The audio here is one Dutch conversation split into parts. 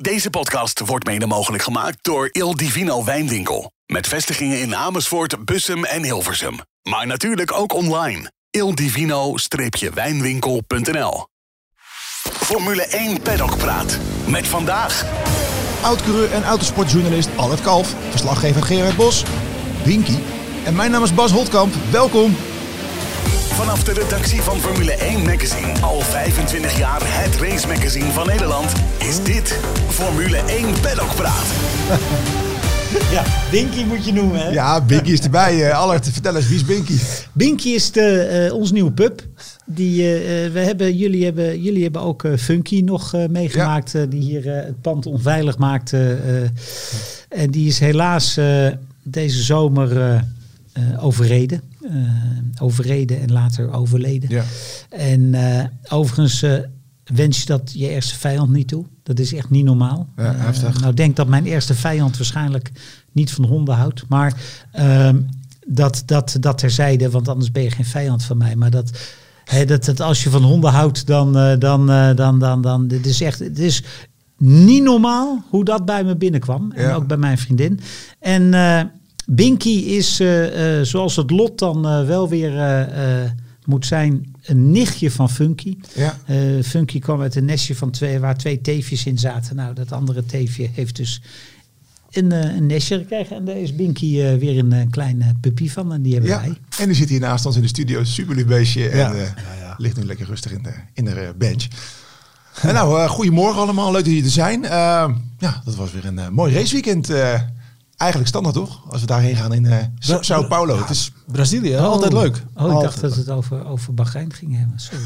Deze podcast wordt mede mogelijk gemaakt door Il Divino Wijnwinkel. Met vestigingen in Amersfoort, Bussum en Hilversum. Maar natuurlijk ook online. ildivino-wijnwinkel.nl Formule 1 Paddock Praat. Met vandaag... Oud-coureur en autosportjournalist Albert Kalf. Verslaggever Gerard Bos. Winky. En mijn naam is Bas Holtkamp. Welkom. Vanaf de redactie van Formule 1 Magazine, al 25 jaar het race magazine van Nederland, is dit Formule 1 Paddock Praat. Ja, Binky moet je noemen, hè? Ja, Binky is erbij. Uh, Albert, vertel eens, wie is Binky? Binky is de, uh, ons nieuwe pup. Die, uh, we hebben, jullie, hebben, jullie hebben ook Funky nog meegemaakt, ja. die hier het pand onveilig maakte. en die is helaas deze zomer overreden. overreden en later overleden. Ja. En overigens wens je dat je eerste vijand niet toe. Dat is echt niet normaal. Ja, heftig. Nou, denk dat mijn eerste vijand waarschijnlijk niet van honden houdt. Maar uh, dat, dat, dat terzijde, want anders ben je geen vijand van mij. Maar dat, hè, dat, dat als je van honden houdt, dan, dan, uh, dan, dan, dan, dit is echt, het is niet normaal hoe dat bij me binnenkwam. En Ja. ook bij mijn vriendin. En uh, Binky is, uh, uh, zoals het lot dan uh, wel weer uh, uh, moet zijn, een nichtje van Funky. Ja. Uh, Funky kwam uit een nestje van twee, waar twee teefjes in zaten. Nou, dat andere teefje heeft dus een, uh, een nestje gekregen. En daar is Binky uh, weer een, een klein uh, puppy van. En die hebben Ja, wij. en die zit hier naast ons in de studio. Super lief beestje. En Ja. eh, Ja, ja. ligt nu lekker rustig in de, in de eh, bench. en nou, eh, goedemorgen allemaal. Leuk dat jullie er zijn. Eh, ja, dat was weer een eh, mooi raceweekend. Eigenlijk standaard toch? Als we daarheen gaan in eh, Bra- Sao Paulo. Ja, Het is Brazilië, altijd leuk. Oh, ik Altijd dacht dat het over, over Bahrein ging hebben. Sorry.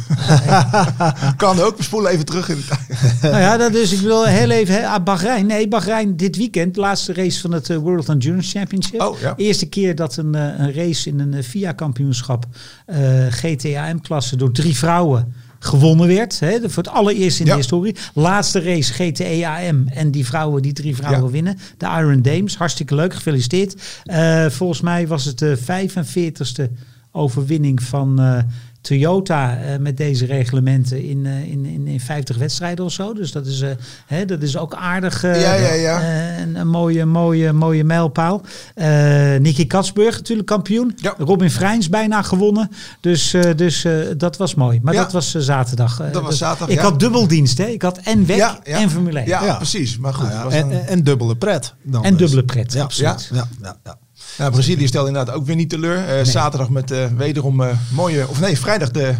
kan ook. We spoelen even terug in de tijd. nou ja, dat dus, ik wil heel even, hè, ah, Bahrein. Nee, Bahrein dit weekend, laatste race van het eh, World Endurance Championship. Oh, ja. Eerste keer dat een, eh, een race in een FIA-kampioenschap eh, GTAM-klasse door drie vrouwen gewonnen werd. Hè, voor het allereerst in Ja. de historie. Laatste race GTAM en die vrouwen, die drie vrouwen Ja. winnen. De Iron Dames, hartstikke leuk, gefeliciteerd. Eh, volgens mij was het de 45ste overwinning van eh, Toyota eh, met deze reglementen in, eh, in, in, in 50 wedstrijden of zo. Dus dat is, eh, hè, dat is ook aardig. eh, Ja, ja, ja. een, een mooie, mooie, mooie mijlpaal. Eh Nicky Katsburg natuurlijk kampioen. Ja. Robin Freins bijna gewonnen. Dus, eh, dus eh, dat was mooi. Maar Ja. dat was zaterdag. Dat was dus zaterdag, Ik ja. had dubbeldienst. Hè? Ik had en WEC Ja, ja. en Formule 1. Ja, Ja. precies. Maar goed. Nou en, een- en, en dubbele pret. Dan En dus. dubbele pret, Ja, absoluut. Ja, ja, ja. Nou, Brazilië stelde inderdaad ook weer niet teleur. Eh, Zaterdag met eh, wederom eh, mooie, of nee, vrijdag de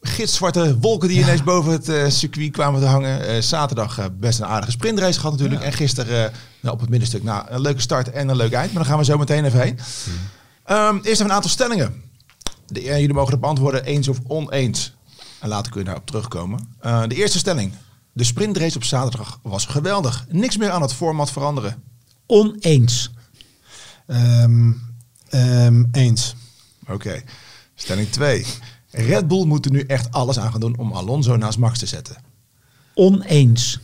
gitzwarte wolken die ineens boven het circuit kwamen te hangen. Zaterdag best een aardige sprintrace gehad natuurlijk. En gisteren nou, op het middenstuk nou, een leuke start en een leuk eind. Maar daar gaan we zo meteen even heen. Ehm, eerst even een aantal stellingen. De, jullie mogen het beantwoorden eens of oneens. En later kun je daarop terugkomen. De eerste stelling. De sprintrace op zaterdag was geweldig. Niks meer aan het format veranderen. Oneens. Ehm, ehm, eens. Oké. Stelling 2. Red Bull moet er nu echt alles aan gaan doen om Alonso naast Max te zetten. Oneens.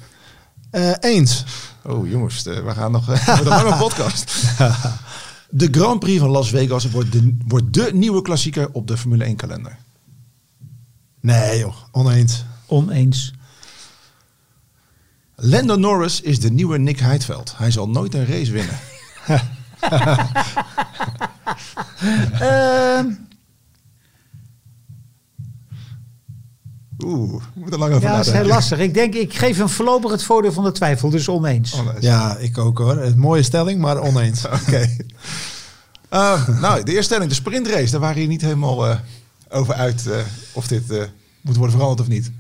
Eh, eens. Oh jongens, eh, we gaan nog uh, een lange podcast. De Grand Prix van Las Vegas wordt de, wordt de nieuwe klassieker op de Formule 1 kalender. Nee joh, oneens. Oneens. Lando Norris is de nieuwe Nick Heidveld. Hij zal nooit een race winnen. Ehm, Oeh, we moeten er lang over ja, dat is heel lastig. Ik denk, ik geef hem voorlopig het voordeel van de twijfel. Dus oneens. Nee. Ja, ik ook hoor. Een mooie stelling, maar oneens. Oké. Eh, nou, de eerste stelling, de sprintrace. Daar waren je niet helemaal eh, over uit eh, of dit eh, moet worden veranderd of niet.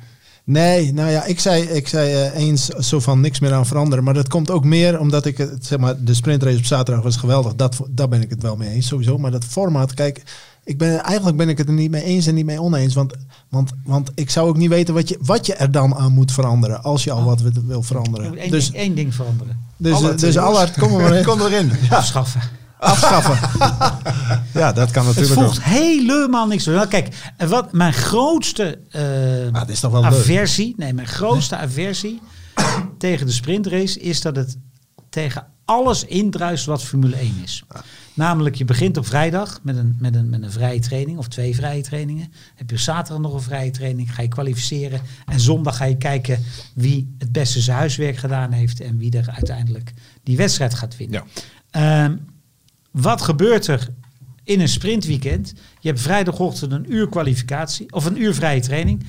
Nee, nou ja, ik zei, ik zei eh, eens zo van niks meer aan veranderen. Maar dat komt ook meer omdat ik het, zeg maar, de sprintrace op zaterdag was geweldig. Dat, daar ben ik het wel mee eens, sowieso. Maar dat format, kijk, ik ben, eigenlijk ben ik het er niet mee eens en niet mee oneens. Want, want, want ik zou ook niet weten wat je, wat je er dan aan moet veranderen. Als je al wat wil- veranderen. Eén Dus, ding, één ding veranderen. dus, Allard, dus. Allard, kom er maar in. Kom erin. Afschaffen. Afschaffen. ja, dat kan Het natuurlijk ook. voegt helemaal niks door. Nou, kijk, en wat mijn grootste eh, Ah, dit is toch wel leuk. aversie, nee, mijn grootste aversie tegen de sprintrace is dat het tegen alles indruist wat Formule 1 is. Namelijk, je begint op vrijdag met een, met, een, met een vrije training of twee vrije trainingen. Heb je zaterdag nog een vrije training, ga je kwalificeren. En zondag ga je kijken wie het beste zijn huiswerk gedaan heeft en wie er uiteindelijk die wedstrijd gaat winnen. Ja. Ehm, wat gebeurt er in een sprintweekend? Je hebt vrijdagochtend een uur kwalificatie of een uur vrije training.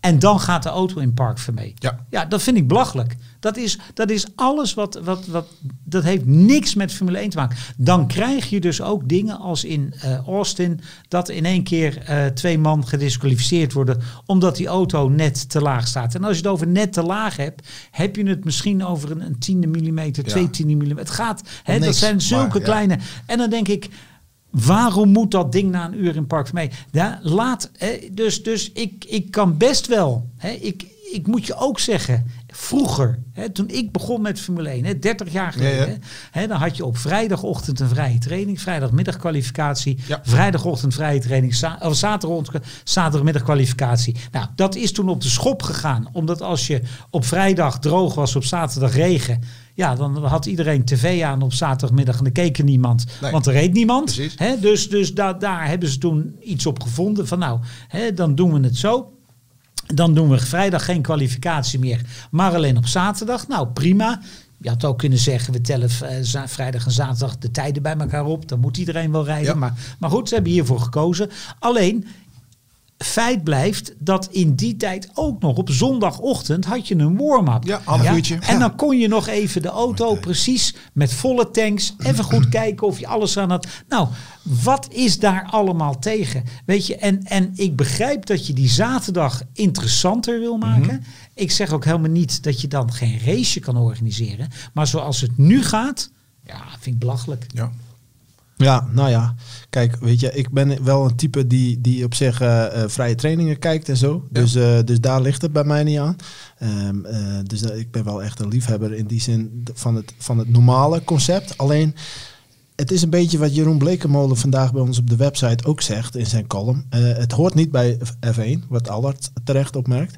En dan gaat de auto in park vermee. Ja. ja, dat vind ik belachelijk. Dat is, dat is alles wat, wat, wat. Dat heeft niks met Formule 1 te maken. Dan krijg je dus ook dingen als in eh, Austin. Dat in één keer eh, twee man gedisqualificeerd worden. Omdat die auto net te laag staat. En als je het over net te laag hebt. Heb je het misschien over een, een tiende millimeter, Ja. twee tiende millimeter. Het gaat. Hè, dat zijn zulke maar, ja. kleine. En dan denk ik. Waarom moet dat ding na een uur in park mee? Ja, laat, hè, dus dus ik, ik kan best wel. Hè, ik, ik moet je ook zeggen, vroeger, hè, toen ik begon met Formule 1, hè, 30 jaar geleden, Ja, ja. Hè, dan had je op vrijdagochtend een vrije training, vrijdagmiddag kwalificatie, Ja. vrijdagochtend vrije training, za of zaterdagochtend, zaterdagmiddag kwalificatie. Nou, dat is toen op de schop gegaan, omdat als je op vrijdag droog was, op zaterdag regen, ja, dan had iedereen tv aan op zaterdagmiddag en er keek er niemand, Nee. want er reed niemand. Hè, dus dus da daar hebben ze toen iets op gevonden van nou, hè, dan doen we het zo. Dan doen we vrijdag geen kwalificatie meer, maar alleen op zaterdag. Nou, prima. Je had ook kunnen zeggen, we tellen eh, vrijdag en zaterdag de tijden bij elkaar op. Dan moet iedereen wel rijden. Ja. Maar, maar goed, ze hebben hiervoor gekozen. Alleen, feit blijft dat in die tijd ook nog op zondagochtend had je een warm-up. Ja, half uurtje. En dan kon je nog even de auto precies met volle tanks even goed kijken of je alles aan had. Nou, wat is daar allemaal tegen? Weet je, en, en ik begrijp dat je die zaterdag interessanter wil maken. Ik zeg ook helemaal niet dat je dan geen race kan organiseren. Maar zoals het nu gaat, ja, vind ik belachelijk. Ja. Ja, nou ja. Kijk, weet je, ik ben wel een type die, die op zich eh, eh, vrije trainingen kijkt en zo. Ja. Dus, eh, dus daar ligt het bij mij niet aan. Ehm, eh, dus ik ben wel echt een liefhebber in die zin van het, van het normale concept. Alleen, het is een beetje wat Jeroen Blekemolen vandaag bij ons op de website ook zegt in zijn column. Het hoort niet bij F1, wat Allard terecht opmerkt.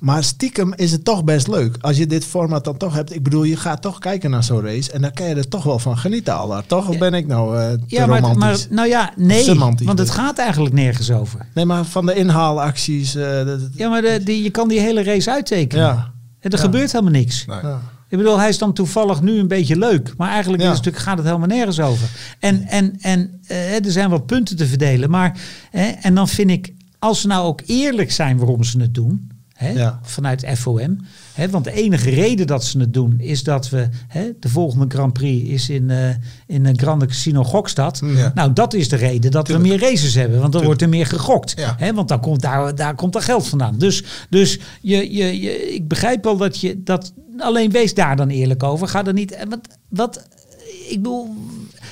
Maar stiekem is het toch best leuk. Als je dit format dan toch hebt. Ik bedoel, je gaat toch kijken naar zo'n race. En dan kan je er toch wel van genieten, Allard. Toch? Of ben ik nou eh te Ja, maar, romantisch? maar nou ja, nee, Semantisch want het dus. gaat eigenlijk nergens over. Nee, maar van de inhaalacties. eh, dat- Ja, maar de, die, je kan die hele race uittekenen. ja. En er Ja. gebeurt helemaal niks. Nee. ja. Ik bedoel, hij is dan toevallig nu een beetje leuk. Maar eigenlijk Ja. is het natuurlijk, gaat het helemaal nergens over. En, en, en eh, er zijn wat punten te verdelen. Maar, hè, en dan vind ik, als ze nou ook eerlijk zijn waarom ze het doen. Ja. Vanuit FOM. Hè, want de enige reden dat ze het doen is dat we... Hè, de volgende Grand Prix is in, eh in een Grande Casino Gokstad. Ja. Nou, dat is de reden dat Tuurlijk. we meer races hebben. Want dan wordt er meer gegokt. Ja. Want dan komt daar, daar komt er geld vandaan. Dus, dus je, je, je, ik begrijp wel dat je dat. Alleen wees daar dan eerlijk over. Ga er niet. en Wat, wat ik bedoel.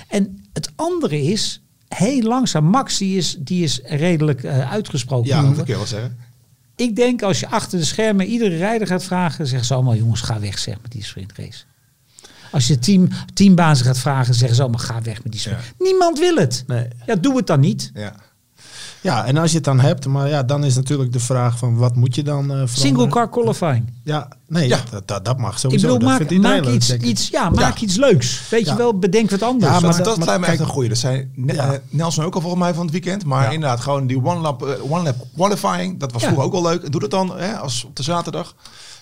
En het andere is. Heel langzaam. Max die is, die is redelijk eh, uitgesproken. Ja, dat kun je wel zeggen. Ik denk als je achter de schermen iedere rijder gaat vragen. Zeggen ze allemaal jongens ga weg zeg met die sprintrace. Als je team, teambazen gaat vragen, zeggen ze allemaal ga weg met die sprint. Niemand wil het. Nee. Ja, doe het dan niet. Ja. Ja, en als je het dan hebt. Maar ja, dan is natuurlijk de vraag van wat moet je dan eh veranderen? Single car qualifying. Ja, nee, Ja. Dat, dat, dat mag Ik sowieso. bedoel, dat maak, vindt iedereen maak, leuk, iets, ik. iets, ja, maak iets leuks. Weet Ja. je wel, bedenk wat anders. Ja, Maar maar dat, lijkt me echt een goeie. Dat zei Ne- Ja. eh, Nelson ook al volgens mij van het weekend. Maar Ja. inderdaad, gewoon die one lap, eh, one lap qualifying. Dat was Ja. vroeger ook wel leuk. Doe dat dan hè, als op de zaterdag.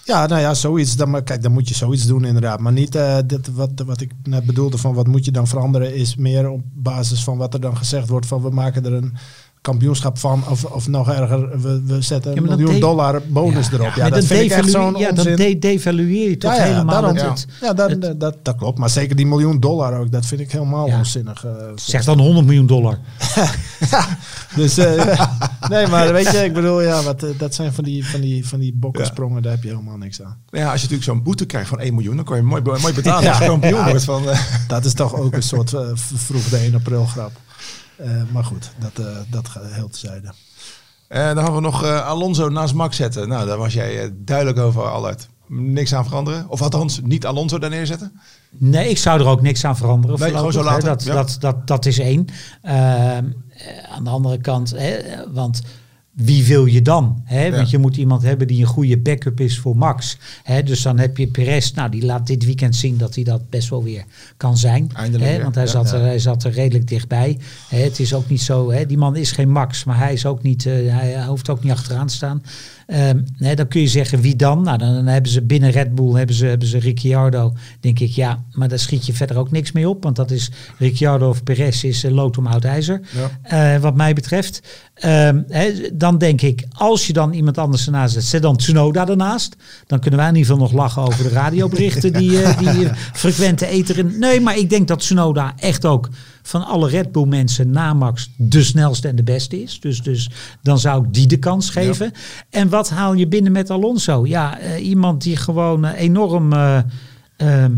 Ja, nou ja, zoiets. Dan, maar kijk, dan moet je zoiets doen inderdaad. Maar niet eh, dit, wat, wat ik net bedoelde van wat moet je dan veranderen... is meer op basis van wat er dan gezegd wordt van... we maken er een kampioenschap van. Of, of nog erger, we, we zetten Ja, een dat miljoen de- dollar bonus Ja, erop. ja, dat dan vind ik echt devalueer- zo'n Ja, dan onzin. de devalueer je toch helemaal daarom. het, ja. dat, het- dat, dat, dat klopt. Maar zeker die miljoen dollar ook, dat vind ik helemaal Ja. onzinnig. eh, Zeg dan 100 miljoen dollar. Dus eh, nee, maar weet je, ik bedoel, ja, wat, eh, dat zijn van die, van die, van die bokkensprongen, daar heb je helemaal niks aan. Ja, als je natuurlijk zo'n boete krijgt van 1 miljoen, dan kan je mooi, mooi betalen Ja. als je kampioen Ja. wordt. Van, Dat is toch ook een soort vroeg de 1 april grap. Eh, maar goed, dat, eh dat gaat heel tezijde. eh, dan hadden we nog eh, Alonso naast Max zetten. Nou, daar was jij duidelijk over al uit. Niks aan veranderen. Of althans, niet Alonso daar neerzetten. Nee, ik zou er ook niks aan veranderen. Nee, gewoon zo laten, Dat, ja. dat, dat, dat is één. Ehm, eh, aan de andere kant, hè, want wie wil je dan? Hè? Ja. Want je moet iemand hebben die een goede backup is voor Max. Hè? Dus dan heb je Perez, nou die laat dit weekend zien dat hij dat best wel weer kan zijn. Eindelijk Hè? Want hij, ja. zat er, hij zat er redelijk dichtbij. Hè? Het is ook niet zo, hè? die man is geen Max, maar hij, is ook niet, eh, hij hoeft ook niet achteraan te staan. Ehm, hè, dan kun je zeggen wie dan? Nou, dan, dan hebben ze binnen Red Bull hebben ze, hebben ze Ricciardo. Denk ik, ja, maar daar schiet je verder ook niks mee op. Want dat is Ricciardo of Perez is uh, lood om oud ijzer. Eh, wat mij betreft. Ehm, dan denk ik, als je dan iemand anders ernaast zet, zet dan Tsunoda ernaast. Dan kunnen wij in ieder geval nog lachen over de radioberichten die, eh, die frequente eter in. Nee, maar ik denk dat Tsunoda echt ook van alle Red Bull mensen na Max de snelste en de beste is. Dus, dus dan zou ik die de kans geven. En wat haal je binnen met Alonso? Ja, eh, iemand die gewoon eh, enorm eh, ehm,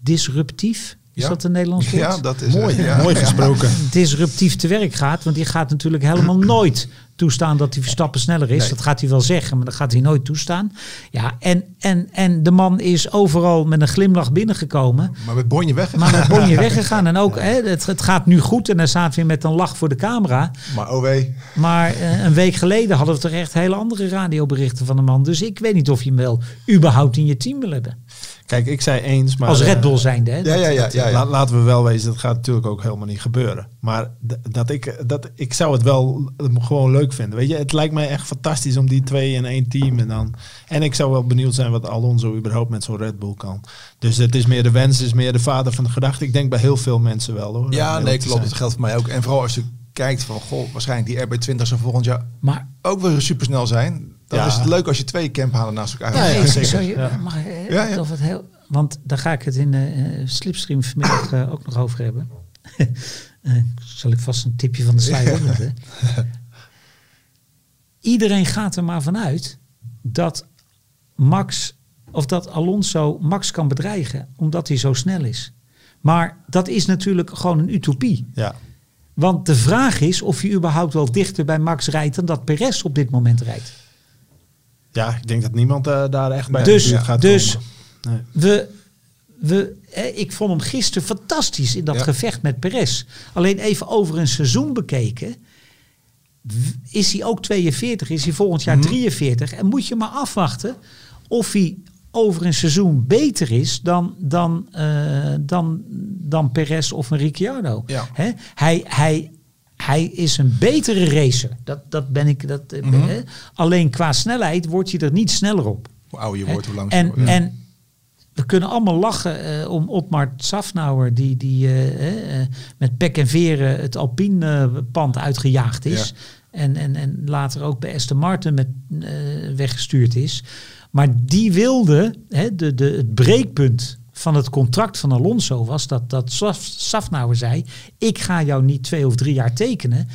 disruptief. Is Ja. dat een Nederlands woord? Ja, dat is Mooi, ja. mooi Ja. gesproken. disruptief te werk gaat. Want die gaat natuurlijk helemaal nooit toestaan dat hij Verstappen sneller is. Nee. Dat gaat hij wel zeggen, maar dat gaat hij nooit toestaan. Ja, en, en, en de man is overal met een glimlach binnengekomen. Maar met Bonje weg. Maar met Bonje weggegaan. En ook, hè, het, het gaat nu goed. En hij staat weer met een lach voor de camera. Maar oh wee. Maar eh, een week geleden hadden we toch echt hele andere radioberichten van de man. Dus ik weet niet of je hem wel überhaupt in je team wil hebben. Kijk, ik zei eens, maar... Als Red eh, Bull zijnde. Hè? Ja, ja, ja. ja, ja. La- laten we wel wezen, dat gaat natuurlijk ook helemaal niet gebeuren. Maar dat ik, dat, ik zou het wel gewoon leuk vinden. Weet je, het lijkt mij echt fantastisch om die twee in één team en dan. En ik zou wel benieuwd zijn wat Alonso überhaupt met zo'n Red Bull kan. Dus het is meer de wens, het is meer de vader van de gedachte. Ik denk bij heel veel mensen wel hoor. Ja, nee, klopt. Dat geldt voor mij ook. En vooral als je kijkt van, goh, waarschijnlijk die RB20 zou volgend jaar Maar ook weer supersnel zijn. Dan Ja. is het leuk als je twee camphalen naast elkaar hebt. ja, Nee, zeker. Ja. mag ik, eh. Of het heel, want daar ga ik het in de eh, Slipstream vanmiddag ook nog over hebben. Eh, zal ik vast een tipje van de sluier. Iedereen gaat er maar vanuit dat Max of dat Alonso Max kan bedreigen omdat hij zo snel is. Maar dat is natuurlijk gewoon een utopie. Ja. Want de vraag is of je überhaupt wel dichter bij Max rijdt dan dat Perez op dit moment rijdt. Ja, ik denk dat niemand eh, daar echt bij Dus- de gaat dus- komen. Nee. We, we, eh, ik vond hem gisteren fantastisch in dat Ja. gevecht met Perez. Alleen even over een seizoen bekeken. Is hij ook 42? Is hij volgend jaar Mhm. 43? En moet je maar afwachten of hij over een seizoen beter is dan, dan, eh, dan, dan Perez of een Ricciardo. Ja. Hè? Hij, hij, hij is een betere racer. Dat, dat ben ik. Dat, eh, Mhm. Alleen qua snelheid wordt hij er niet sneller op. Hoe ouder je wordt, hoe langer En, je en we kunnen allemaal lachen eh, om Otmar Safnauer, die, die eh, eh, met pek en veren het Alpine-pand uitgejaagd is. En, en, en later ook bij Aston Martin met, eh, weggestuurd is. Maar die wilde, hè, de, de, het breekpunt van het contract van Alonso was dat, dat Saf, Safnauer zei: Ik ga jou niet twee of drie jaar tekenen.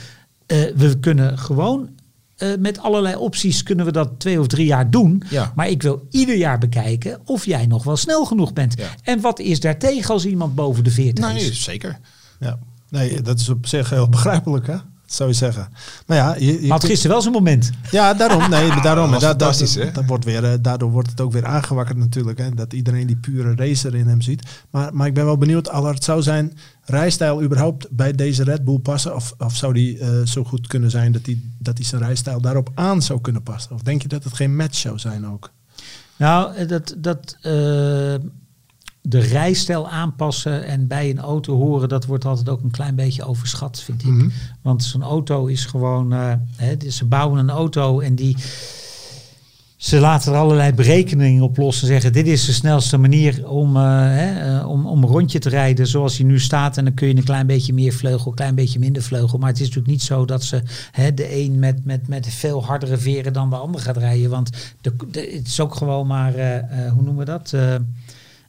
Eh, we kunnen gewoon eh, met allerlei opties kunnen we dat twee of drie jaar doen. Ja. Maar ik wil ieder jaar bekijken of jij nog wel snel genoeg bent. Ja. En wat is daartegen als iemand boven de 40 Nee, is? zeker. Ja. Nee, dat is op zich heel begrijpelijk hè. Dat zou je zeggen. Maar ja, je, je had gisteren wel zijn moment. Ja, daarom. Nee, daarom. Dat was En da- da- fantastisch, hè? dat wordt weer, eh, daardoor wordt het ook weer aangewakkerd natuurlijk. Hè, dat iedereen die pure racer in hem ziet. Maar, maar ik ben wel benieuwd, Allard, zou zijn rijstijl überhaupt bij deze Red Bull passen? Of, of zou die eh, zo goed kunnen zijn dat hij dat die zijn rijstijl daarop aan zou kunnen passen? Of denk je dat het geen match zou zijn ook? Nou, eh, dat, dat eh, de rijstijl aanpassen en bij een auto horen, dat wordt altijd ook een klein beetje overschat, vind ik. Mhm. Want zo'n auto is gewoon, eh, hè, dus ze bouwen een auto en die, ze laten er allerlei berekeningen op los en zeggen, dit is de snelste manier om, eh, hè, eh, om, om een rondje te rijden zoals hij nu staat. En dan kun je een klein beetje meer vleugel, een klein beetje minder vleugel. Maar het is natuurlijk niet zo dat ze hè, de een met, met, met veel hardere veren dan de ander gaat rijden. Want de, de- het is ook gewoon maar, hoe noemen we dat?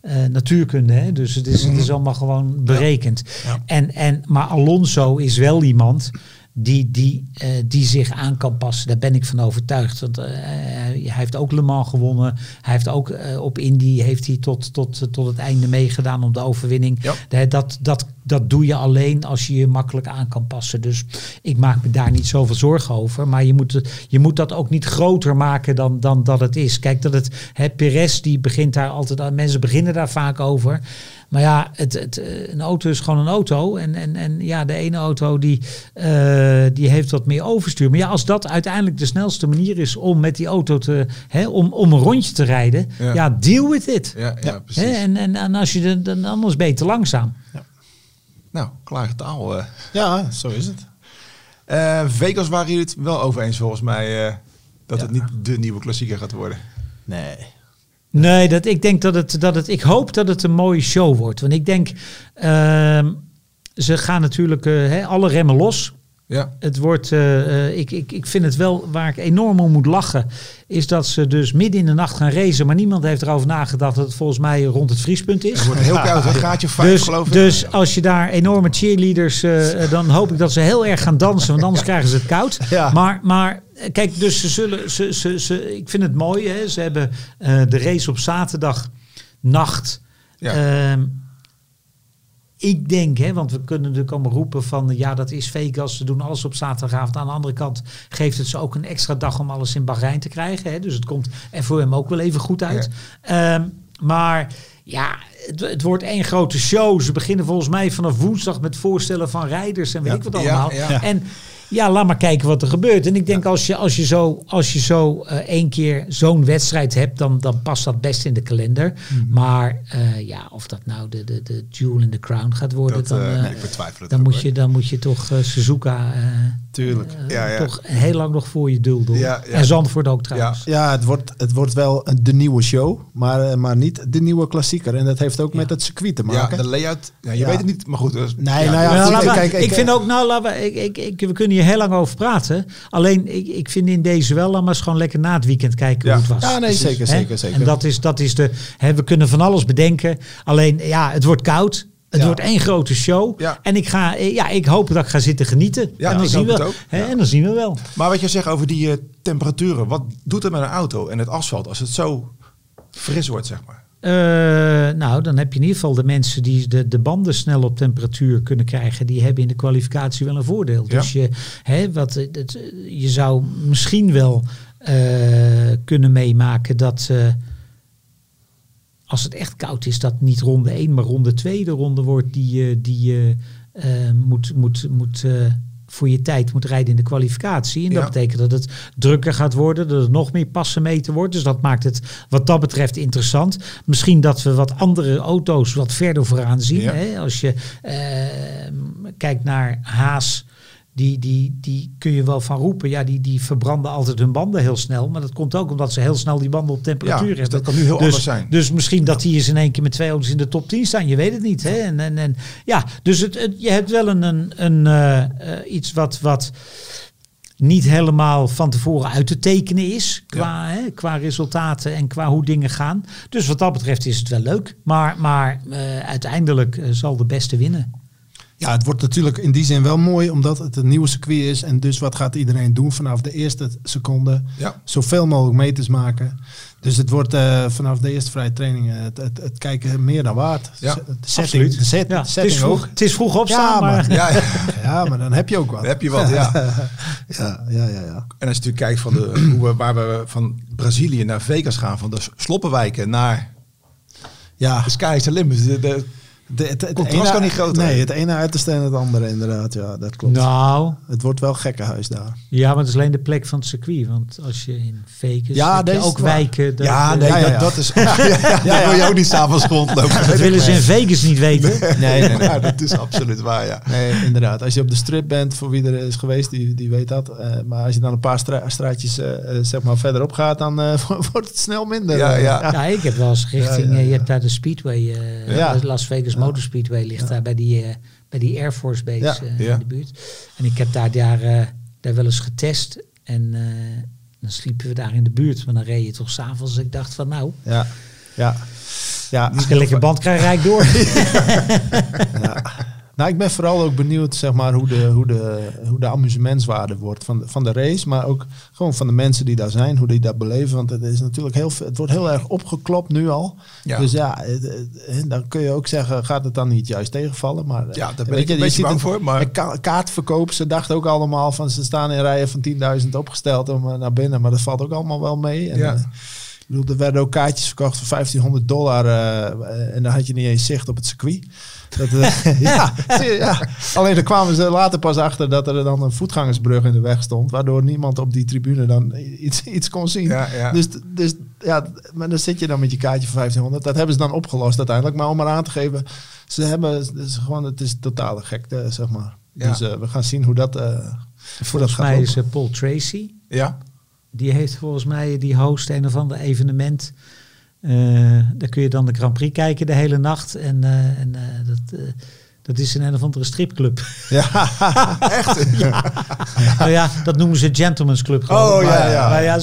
Eh, natuurkunde. Hè? Dus het is, het is allemaal gewoon berekend. Ja. En, en, maar Alonso is wel iemand die, die, eh, die zich aan kan passen. Daar ben ik van overtuigd. Want, eh, hij heeft ook Le Mans gewonnen. Hij heeft ook op Indy heeft hij tot, tot, tot het einde meegedaan om de overwinning. Ja. Dat, dat dat doe je alleen als je je makkelijk aan kan passen. Dus ik maak me daar niet zoveel zorgen over. Maar je moet, het, je moet dat ook niet groter maken dan, dan dat het is. Kijk, dat het, hè, Perez die begint daar altijd aan. Mensen beginnen daar vaak over. Maar ja, het, het, eh, een auto is gewoon een auto. En, en, en ja, de ene auto die, eh, die heeft wat meer overstuur. Maar ja, als dat uiteindelijk de snelste manier is om met die auto te, hè, om, om een rondje te rijden, Ja. ja, deal with it. Ja, ja, Hè, precies. en, en, en als je dan anders te langzaam. Nou, klare taal. eh. Ja, zo is het. Vegas waren jullie het wel over eens volgens mij eh, dat Ja. het niet de nieuwe klassieker gaat worden. Nee. Nee, dat, ik denk dat het, dat het. Ik hoop dat het een mooie show wordt. Want ik denk. ehm, ze gaan natuurlijk hè, alle remmen los. Ja, Het wordt. eh, eh, ik, ik, ik vind het wel. Waar ik enorm om moet lachen. Is dat ze dus midden in de nacht gaan racen. Maar niemand heeft erover nagedacht dat het volgens mij rond het vriespunt is. het wordt heel koud, een graadje vijf Dus, geloof ik. dus als je daar enorme cheerleaders, eh, eh, dan hoop ik dat ze heel erg gaan dansen, want anders krijgen ze het koud. Ja. Maar, maar kijk, dus ze zullen, ze, ze, ze, ik vind het mooi, hè? ze hebben eh, de race op zaterdag nacht. Ja. Ehm, ik denk, hè, want we kunnen natuurlijk allemaal roepen van ja, dat is Vegas, ze doen alles op zaterdagavond. Aan de andere kant geeft het ze ook een extra dag om alles in Bahrein te krijgen. Hè, dus het komt er voor hem ook wel even goed uit. Ehm, maar ja, het, het wordt één grote show. Ze beginnen volgens mij vanaf woensdag met voorstellen van rijders en weet Ja. ik wat allemaal. ja. En ja, laat maar kijken wat er gebeurt. En ik denk als je, als je zo, als je zo eh, één keer zo'n wedstrijd hebt, dan, dan past dat best in de kalender. Mhm. Maar eh, ja, of dat nou de, de, de jewel in the crown gaat worden, Dat, dan, eh, nee, ik betwijfel het dan, moet hoor. je, dan moet je toch Suzuka eh, Tuurlijk. Ja, ja. toch heel lang nog voor je dul doen. Ja, ja. En Zandvoort ook trouwens. Ja, het wordt, het wordt wel een- de nieuwe show, maar, maar niet de nieuwe klassieker. En dat heeft ook Ja. met het circuit te Ja, maken. de layout, ja, je Ja. weet het niet, maar goed. dus- Nee, ja, nou ja, Nou, goed, we- kijk, ik, ik, vind ook, nou, laten we, ik, ik, ik, we kunnen heel lang over praten. Alleen, ik, ik vind in deze wel, laat maar eens gewoon lekker na het weekend kijken Ja. hoe het was. Ja, nee, zeker, zeker, zeker. En dat is, dat is de, hè, we kunnen van alles bedenken. Alleen, ja, het wordt koud. Het Ja. wordt één grote show. Ja. En ik, ga, eh, ja, ik hoop dat ik ga zitten genieten. Ja, en, dan zien we, hè, en dan zien we wel. Maar wat je zegt over die eh, temperaturen, wat doet het met een auto en het asfalt als het zo fris wordt, zeg maar? Eh, nou, dan heb je in ieder geval de mensen die de, de banden snel op temperatuur kunnen krijgen. Die hebben in de kwalificatie wel een voordeel. Ja. Dus je, hè, wat, het, het- je zou misschien wel eh, kunnen meemaken dat eh, als het echt koud is, dat niet ronde 1, maar ronde 2 de ronde wordt die, eh, die je eh, moet, moet, moet eh, voor je tijd moet rijden in de kwalificatie. En dat Ja. betekent dat het drukker gaat worden, dat er nog meer passen meten wordt. Dus dat maakt het wat dat betreft interessant. Misschien dat we wat andere auto's wat verder vooraan zien. Ja. Hè? Als je eh, kijkt naar Haas. Die, die, die kun je wel van roepen. Ja, die, die verbranden altijd hun banden heel snel. Maar dat komt ook omdat ze heel snel die banden op temperatuur Ja, dus hebben. dat kan nu heel dus, anders zijn. Dus misschien dat die eens in één keer met twee auto's in de top 10 staan. Je weet het niet. Hè? En, en, en, ja, dus het, het- je hebt wel een, een, een eh, eh, iets wat, wat niet helemaal van tevoren uit te tekenen is. Qua, hè, qua resultaten en qua hoe dingen gaan. Dus wat dat betreft is het wel leuk. Maar, maar eh, uiteindelijk zal de beste winnen. Ja, het wordt natuurlijk in die zin wel mooi, omdat het een nieuwe circuit is. En dus wat gaat iedereen doen vanaf de eerste seconde? Ja. Zoveel mogelijk meters maken. Dus het wordt eh, vanaf de eerste vrije training eh, het, het, het kijken meer dan waard. Ja, de setting, absoluut. de set, Ja, de het, setting is vroeg, ook. het is vroeg opstaan, Ja, maar... maar- Ja, ja. Ja, maar dan heb je ook wat. Dan heb je wat, ja. Ja, ja, ja. ja. En als je natuurlijk kijkt van de, hoe we, waar we van Brazilië naar Vegas gaan, van de sloppenwijken naar ja. de sky is the limit. De, de, De, het, het Contrast ene- kan niet groter Nee, het ene uiterste en het andere inderdaad. Ja, dat klopt. Nou, Het wordt wel gekkenhuis daar. ja, maar het is alleen de plek van het circuit. Want als je in Vegas Ja, heb je ook waar. wijken... dat- ja, nee, ja, ja, ja. Dat, dat is... Ja, ja, ja, wil je ook niet s'avonds rondlopen. dat willen ze in Vegas niet weten. Nee, nee, nee. Ja, dat is absoluut waar, ja. Nee, inderdaad. Als je op de strip bent, voor wie er is geweest, die, die weet dat. Eh, maar als je dan een paar stra- straatjes eh, eh, zeg maar verderop gaat, dan eh, wordt het snel minder. Ja, ja. Ja, ik heb wel eens richting... Ja, ja, Je hebt daar de Speedway, eh, Las Vegas Motor Speedway ligt daar bij die, eh, bij die Air Force Base eh, in de buurt. En ik heb daar, daar, eh, daar wel eens getest. En dan sliepen we daar in de buurt. Maar dan reed je toch s'avonds. Ik dacht van nou, Ja, ja. ja. als ik een lekker band krijg, rijd ik door. ja. Nou, ik ben vooral ook benieuwd zeg maar, hoe, de, hoe, de, hoe de amusementswaarde wordt van de, van de race. Maar ook gewoon van de mensen die daar zijn, hoe die dat beleven. Want het, is natuurlijk heel, het wordt heel erg opgeklopt nu al. Ja. Dus ja, het- het- dan kun je ook zeggen, gaat het dan niet juist tegenvallen? Maar, eh, Ja, daar ben weet ik je, een je beetje ziet bang het- voor, maar- ka- kaartverkoop, ze dachten ook allemaal van ze staan in rijen van 10.000 opgesteld om eh, naar binnen. Maar dat valt ook allemaal wel mee. En, Ja. Bedoel, er werden ook kaartjes verkocht voor 1500 dollar eh, eh, en dan had je niet eens zicht op het circuit. Dat, eh, ja, ja, alleen daar kwamen ze later pas achter dat er dan een voetgangersbrug in de weg stond, waardoor niemand op die tribune dan iets, iets kon zien. Ja, ja. Dus, dus ja, maar dan zit je dan met je kaartje voor 1500. Dat hebben ze dan opgelost uiteindelijk. Maar om maar aan te geven, ze hebben het is gewoon, het is totale gekte, zeg maar. Ja. Dus we gaan zien hoe dat, eh hoe dat Volgens gaat mij lopen. is Paul Tracy. Ja. Die heeft volgens mij, die host een of ander evenement. Eh, daar kun je dan de Grand Prix kijken de hele nacht. En, eh, en eh, dat, eh, dat is in een of andere stripclub. Ja, Echt? nou ja, dat noemen ze Gentleman's Club. geloof Oh, ja, Maar- ja. Maar ja,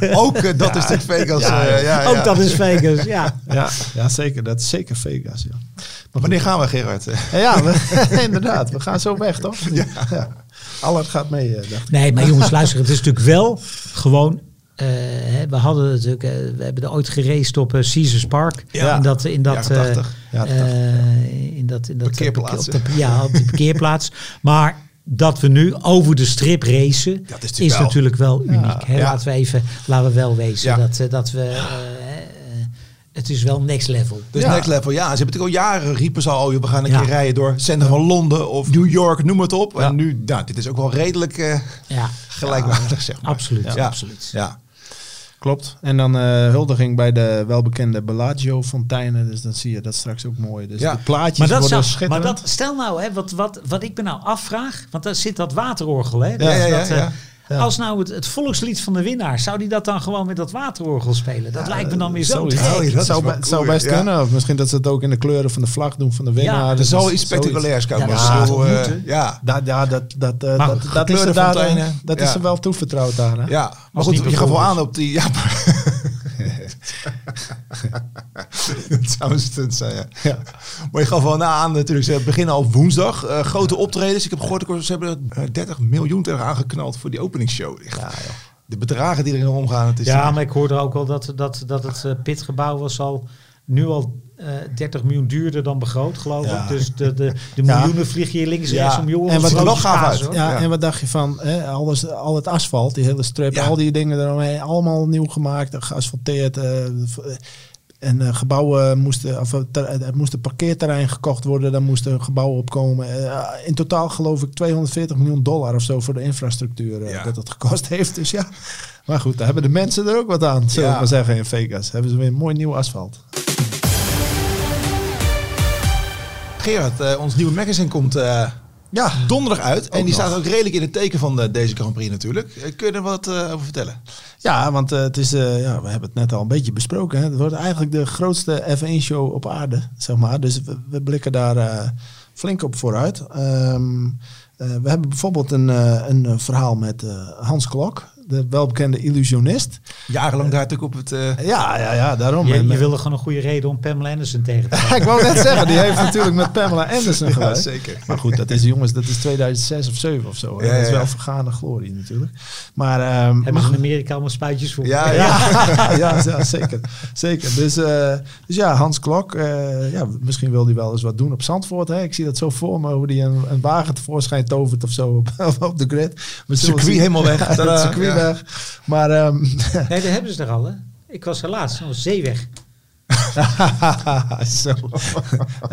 eh, Ook dat is de Vegas. Ja, eh, ja, ja. Ook dat is Vegas, ja. ja, ja, zeker. Dat is zeker Vegas. Ja, Maar wanneer gaan we, Gerard? ja, ja, we- inderdaad. We gaan zo weg, toch? Ja. Allard gaat mee, eh, dacht ik. Nee, maar jongens, luister, het is natuurlijk wel gewoon. hè, we hadden natuurlijk, eh, we hebben er ooit geraced op eh, Caesars Park. Ja. In dat, in dat, Jaren eh, 80. Ja, eh, in dat, in dat Parkeerplaats. op de- ja, op die parkeerplaats. Maar dat we nu over de strip racen, Dat is is, natuurlijk wel- natuurlijk wel uniek. Hè? Laten we even, laten we wel wezen dat, dat we, het is wel next level. Dus Ja. next level, ja. Ze hebben natuurlijk al jaren riepen ze al, oh, we gaan een Ja. keer rijden door het centrum van Londen of New York, noem het op. Ja. En nu, nou, dit is ook wel redelijk eh, Ja, gelijkwaardig, zeg maar. absoluut, Ja. absoluut. Ja. Klopt. En dan eh, huldiging bij de welbekende Bellagio-fonteinen. Dus dan zie je dat straks ook mooi. Dus Ja. de plaatjes Maar dat worden zou, maar dat, stel nou, hè, wat, wat, wat ik me nou afvraag, want daar zit dat waterorgel, hè? Ja, ja, ja, dat, eh, ja. Als nou het, het volkslied van de winnaar, zou die dat dan gewoon met dat waterorgel spelen? Dat lijkt me dan weer zo gek. Oh, dat zou, be- best ja. kunnen. Of misschien dat ze het ook in de kleuren van de vlag doen van de winnaar. Ja, Er zal iets spectaculairs komen. Ja, dat zo, eh, moeten. ja. Dat, ja, dat, dat, eh, dat, is, er daar, dat Ja. is er wel toevertrouwd daar. Hè? Ja, maar goed, je gaf wel aan op die... Ja, dat zou een stunt zijn, ja. Ja. Maar je gaf wel na aan natuurlijk, ze beginnen al woensdag. eh, grote optredens. Ik heb gehoord, ze hebben eh, 30 miljoen tegen aangeknald voor die openingsshow. Echt. Ja, joh. De bedragen die erin omgaan. Het is Ja, maar ik hoorde ook al dat, dat, dat het eh, pitgebouw was al nu al eh 30 miljoen duurder dan begroot, geloof Ja. ik. Dus de, de, de Ja. miljoenen vliegen hier links en Ja. rechts om jongens. En wat er grote gaaf uit. hoor. Ja, Ja. en wat dacht je van hè, alles, al het asfalt, die hele strip, Ja. al die dingen eromheen, allemaal nieuw gemaakt, geasfalteerd. eh, v- en eh, gebouwen moesten, of ter- er moest een parkeerterrein gekocht worden, daar moest een gebouw op komen. Eh, in totaal geloof ik 240 miljoen dollar of zo voor de infrastructuur eh, Ja. dat het gekost heeft. Dus ja, maar goed, daar hebben de mensen er ook wat aan, zullen we maar zeggen in Vegas. Hebben ze weer mooi nieuw asfalt. Gerard, eh, ons nieuwe magazine komt eh, Ja, donderdag uit. en die nog. staat ook redelijk in het teken van eh, deze Grand Prix natuurlijk. Eh, kun je er wat over vertellen? Ja, want het is, ja, we hebben het net al een beetje besproken. Hè. Het wordt eigenlijk de grootste F1-show op aarde, zeg maar. Dus we, we blikken daar flink op vooruit. Ehm, eh, we hebben bijvoorbeeld een, een verhaal met Hans Klok, de welbekende illusionist. Jarenlang daar natuurlijk op het... eh, Ja, ja, ja, daarom. Je, En, je eh, wilde gewoon een goede reden om Pamela Anderson tegen te gaan. ik wou net zeggen, die heeft natuurlijk met Pamela Anderson ja, gewerkt. zeker. Maar goed, dat is jongens, dat is 2006 of 7 of zo. Ja, dat is wel ja. vergaande glorie natuurlijk. Maar, ehm, Hebben ze in Amerika allemaal spuitjes voor? Ja, ja. ja, ja, zeker. zeker. Dus, eh, dus ja, Hans Klok, eh, ja, misschien wil hij wel eens wat doen op Zandvoort. Hè? Ik zie dat zo voor me, hoe hij een, een wagen tevoorschijn tovert of zo op, op de grid. Zullen Circuit zien. helemaal weg. Ja, circuit ja. Maar ehm, Nee, daar hebben ze er al, hè? Ik was er laatst, dat was Zeeweg. zo.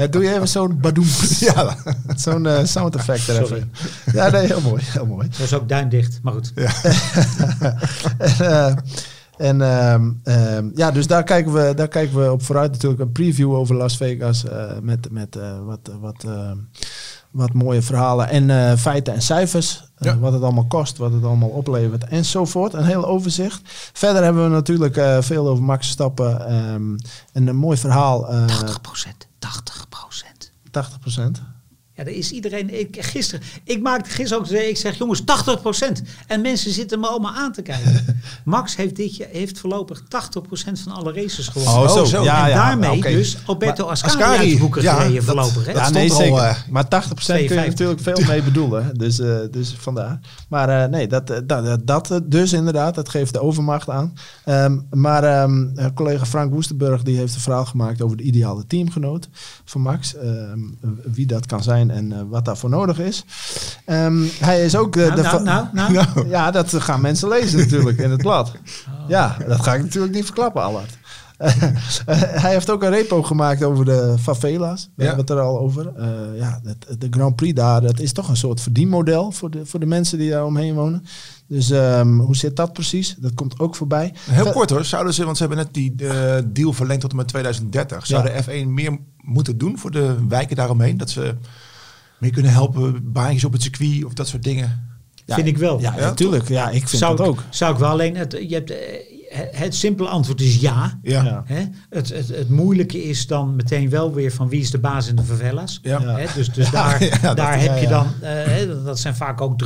Doe je even zo'n badoem. Ja. Zo'n eh, sound effect er even Sorry. Ja, nee, heel mooi. Heel mooi. Dat was ook duindicht, maar goed. en eh, en ehm, ehm, ja, dus daar kijken, we, daar kijken we op vooruit. Natuurlijk een preview over Las Vegas eh, met, met wat, wat, wat mooie verhalen en eh, feiten en cijfers. Eh, Ja. Wat het allemaal kost, wat het allemaal oplevert enzovoort. Een heel overzicht. Verder hebben we natuurlijk eh, veel over Max Stappen. en een mooi verhaal. eh 80% 80% 80 procent. Ja, er is iedereen. Ik, gisteren, ik maakte gisteren ook. Ik zeg, jongens, 80%. En mensen zitten me allemaal aan te kijken. Max heeft dit jaar heeft voorlopig 80% van alle races gewonnen. Oh, zo. zo. Ja, en ja, daarmee dus Alberto Maar Ascari, Ascari, uit de boeken ja, gereden dat- voorlopig. Hè? Ja, nee, er al, zeker. eh, maar 80% kun je 52. natuurlijk veel mee bedoelen. Dus, eh, dus vandaar. Maar eh, nee, dat, dat, dat, dus inderdaad, dat geeft de overmacht aan. Ehm, maar eh, collega Frank Woestenburg die heeft een verhaal gemaakt over de ideale teamgenoot van Max. Ehm, wie dat kan zijn en eh, wat daarvoor nodig is. Ehm, hij is ook... eh, nou, de nou, nou. Ja, dat gaan mensen lezen natuurlijk in het blad. Ja, dat ga ik natuurlijk niet verklappen, Allard. hij heeft ook een repo gemaakt over de favela's. We Ja. hebben het er al over. Eh, ja, de Grand Prix daar, dat is toch een soort verdienmodel voor de, voor de mensen die daar omheen wonen. Dus ehm, hoe zit dat precies? Dat komt ook voorbij. Heel kort hoor, zouden ze, want ze hebben net die eh, deal verlengd tot en met 2030. Zou Ja. de F1 meer moeten doen voor de wijken daaromheen? Dat ze meer kunnen helpen, baantjes op het circuit of dat soort dingen? Ja, Vind ik wel. Ja, natuurlijk. Ja, ik vind zou, dat ik- ook. zou ik wel alleen. Het, je hebt, eh, het, het simpele antwoord is ja. Ja. Ja. Hè? Het, het, het moeilijke is dan meteen wel weer van wie is de baas in de favelas. Ja. Hè? Dus, dus daar, ja, daar heb je ja. dan, eh, hè, dat zijn vaak ook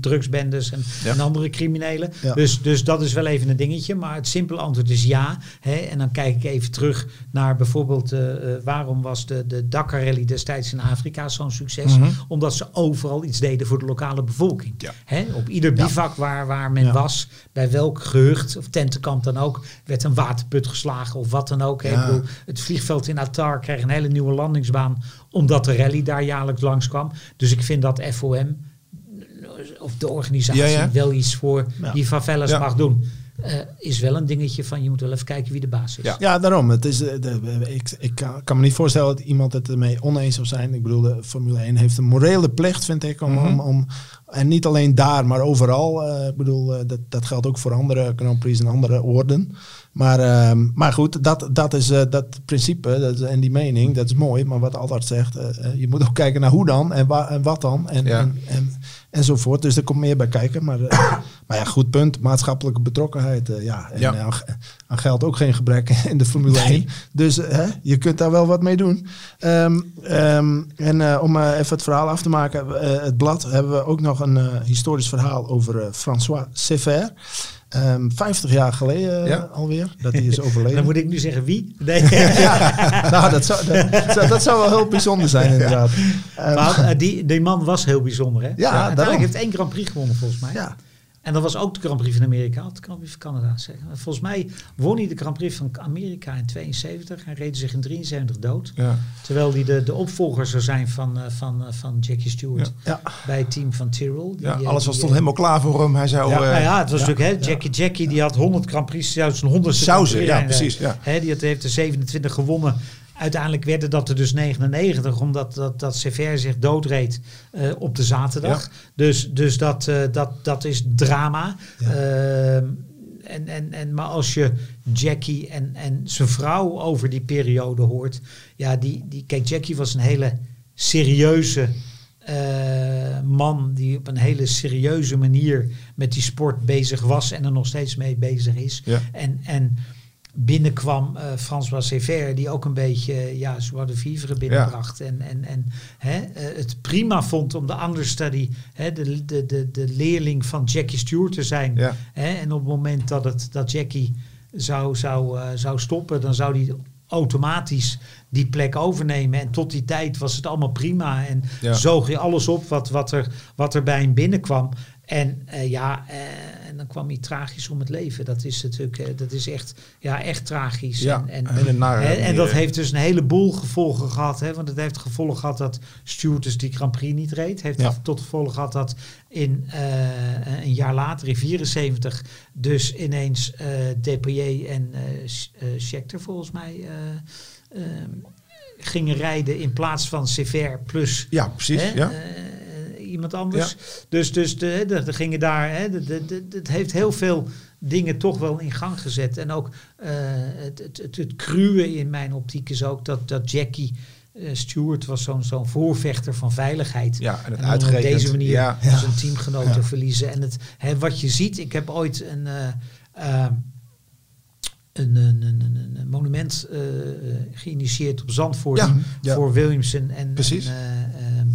drugsbendes en, Ja. en andere criminelen. Ja. Dus, dus dat is wel even een dingetje. Maar het simpele antwoord is ja. Hè? En dan kijk ik even terug naar bijvoorbeeld eh, eh, waarom was de, de Dakar Rally destijds in Afrika zo'n succes? Mhm. Omdat ze overal iets deden voor de lokale bevolking. Ja. Hè? Op ieder bivak waar, waar men Ja. was, bij welk gehucht of tentenkamp dan ook, werd een waterput geslagen of wat dan ook. hè. Ja. Ik bedoel, het vliegveld in Attar kreeg een hele nieuwe landingsbaan, omdat de rally daar jaarlijks langskwam. Dus ik vind dat FOM of de organisatie Ja, ja. wel iets voor die favelas mag doen. Eh, is wel een dingetje van je moet wel even kijken wie de baas is. Ja. Ja, daarom. Het is, eh, de, ik ik kan, kan me niet voorstellen dat iemand het ermee oneens zou zijn. Ik bedoel, de Formule 1 heeft een morele plicht, vind ik, om, Mhm. om, om en niet alleen daar, maar overal. eh, ik bedoel, eh, dat, dat geldt ook voor andere Grand Prix en andere orden. Maar, ehm, maar goed, dat, dat is eh, dat principe dat, is- en die mening, dat is mooi. Maar wat Albert zegt, eh, eh, je moet ook kijken naar hoe dan en, wa en wat dan en, Ja. en, en, enzovoort. Dus er komt meer bij kijken. Maar, eh, maar ja, goed punt. Maatschappelijke betrokkenheid. eh, ja, en Ja. eh, aan, geld ook geen gebrek in de Formule 1. Dus hè, je kunt daar wel wat mee doen. Ehm, ehm, en om even het verhaal af te maken. het blad hebben we ook nog een historisch verhaal over François Sever. Ehm 50 jaar geleden eh, Ja. alweer, dat hij is overleden. Dan moet ik nu zeggen wie? Nee. ja, nou, dat zou, dat, zou- dat zou wel heel bijzonder zijn inderdaad. Ehm, Maar eh, die, die man was heel bijzonder. Hè? daarom. uiteindelijk heeft één Grand Prix gewonnen volgens mij. ja. En dat was ook de Grand Prix van Amerika, of de Grand Prix van Canada. Zeg. Volgens mij won hij de Grand Prix van Amerika in 72 en reed zich in 73 dood. Ja. Terwijl hij de, de opvolger zou zijn van, eh, van, eh, van Jackie Stewart Ja. bij het team van Tyrrell. Die, Ja, eh, alles die, was toch helemaal klaar voor hem. Hij zou... ja, nou ja, het was natuurlijk, hè, Jackie Jackie die had 100 Grand Prix, zou zijn 100 Zou ze, ja, precies, ja. Hè, die had, heeft er 27 gewonnen. Uiteindelijk werden dat er dus 99, omdat dat, dat Sever zich doodreed eh, op de zaterdag. Dus, dus dat, eh, dat, dat is drama. Ja. Ehm, en, en, en, maar als je Jackie en, en zijn vrouw over die periode hoort. Ja, die, die, kijk, Jackie was een hele serieuze eh, man die op een hele serieuze manier met die sport bezig was en er nog steeds mee bezig is. Ja. En, en binnenkwam eh François Sever, die ook een beetje eh, ja, joie de vivre binnenbracht. En, en, en hè, eh, het prima vond om de understudy, hè, de, de, de, de leerling van Jackie Stewart te zijn. Ja. Hè, en op het moment dat, het, dat Jackie zou, zou, zou stoppen, dan zou die automatisch die plek overnemen. En tot die tijd was het allemaal prima. En Ja. zoog je alles op wat, wat, er, wat er bij hem binnenkwam. En eh, ja, eh, en dan kwam hij tragisch om het leven. Dat is natuurlijk, eh, dat is echt, ja, echt tragisch. Ja, en, en, nare dat heeft dus een heleboel gevolgen gehad. Hè, want het heeft gevolgen gehad dat Stewart dus die Grand Prix niet reed. Heeft Ja. tot gevolg gehad dat in een jaar later, in 74, dus ineens Depailler en Scheckter volgens mij gingen rijden in plaats van Sever plus Ja, precies. hè, ja. eh, iemand anders. Dus, dus de, de, de gingen daar, hè, het heeft heel veel dingen toch wel in gang gezet. En ook eh, het, het, het, het cruwe in mijn optiek is ook dat, dat Jackie eh, Stewart was zo'n zo'n voorvechter van veiligheid. ja, en het En op deze manier Ja. zijn teamgenoten Ja. verliezen. En het, hè, wat je ziet, ik heb ooit een, eh, eh, een, een, een, een, een monument eh, geïnitieerd op Zandvoort Ja, ja. voor Williamson en, Precies. en, eh, ehm,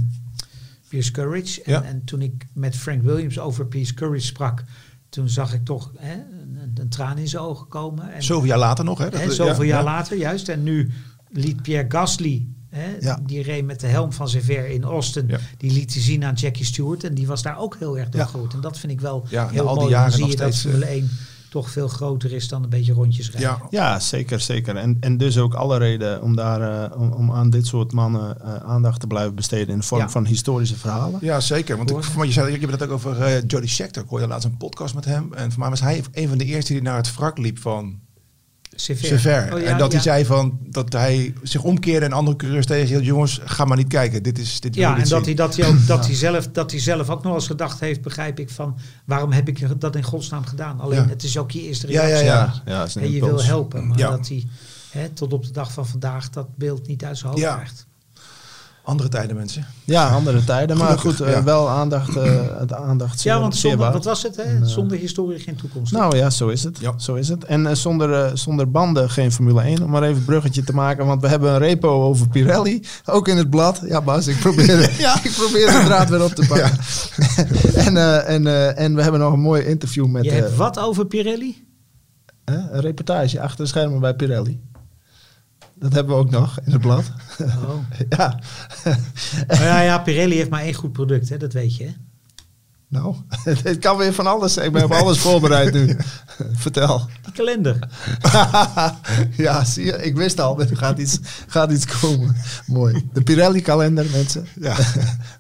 Pierce Courage. En, Ja. en toen ik met Frank Williams over Pierce Courage sprak, toen zag ik toch hè, een, een traan in zijn ogen komen. En, Zoveel jaar later nog, hè? Dat- hè, zoveel ja, jaar ja. later, juist. En nu liet Pierre Gasly, hè, Ja. die reed met de helm van Sever in Austin, Ja. die liet hij zien aan Jackie Stewart. En die was daar ook heel erg door Ja. En dat vind ik wel heel al die mooi. Dan jaren zie nog je dat steeds, Formule 1 toch veel groter is dan een beetje rondjes rijden. Ja, Ja, zeker, zeker. En, en dus ook alle reden om, daar, eh, om, om aan dit soort mannen eh, aandacht te blijven besteden in de vorm Ja. van historische verhalen. Ja, zeker. Want ik, je, zei, je hebt het ook over eh Jody Scheckter. Ik hoorde laatst een podcast met hem. En voor mij was hij een van de eerste die naar het wrak liep van Sever. Sever. Oh, ja, en dat ja. hij zei van dat hij zich omkeerde en andere coureurs tegenhield. Jongens, ga maar niet kijken. Dit is dit Ja, en dat hij, dat, hij ook, dat, hij zelf, dat hij zelf ook nog eens gedacht heeft, begrijp ik, van waarom heb ik dat in godsnaam gedaan? Alleen Ja. het is ook je eerste Ja, ja, reactie. ja. ja, is een En je wil helpen, maar Ja. dat hij hè, tot op de dag van vandaag dat beeld niet uit zijn hoofd Ja. krijgt. Andere tijden, mensen. Ja, andere tijden. Maar Gelukkig, goed, eh, ja. wel aandacht. eh het aandacht zeer, Ja, want zonder, wat was het? Hè? En, eh, zonder historie geen toekomst. Nou ja, zo is het. Ja. Zo is het. En eh, zonder, eh, zonder banden geen Formule 1. Om maar even een bruggetje te maken. Want we hebben een repo over Pirelli. Ook in het blad. Ja, Bas, ik probeer, ja. ik probeer de draad weer op te pakken. en, eh, en, eh, en we hebben nog een mooi interview met... je hebt wat over Pirelli? hè, een reportage achter de schermen bij Pirelli. Dat hebben we ook nog in het blad. Oh. ja. Maar ja, ja, Pirelli heeft maar één goed product, hè? dat weet je. Hè? Nou, het kan weer van alles. Ik ben op alles voorbereid nu. Vertel. Die kalender. ja, zie je, ik wist al, er gaat iets, gaat iets komen. Mooi. De Pirelli-kalender, mensen. Ja.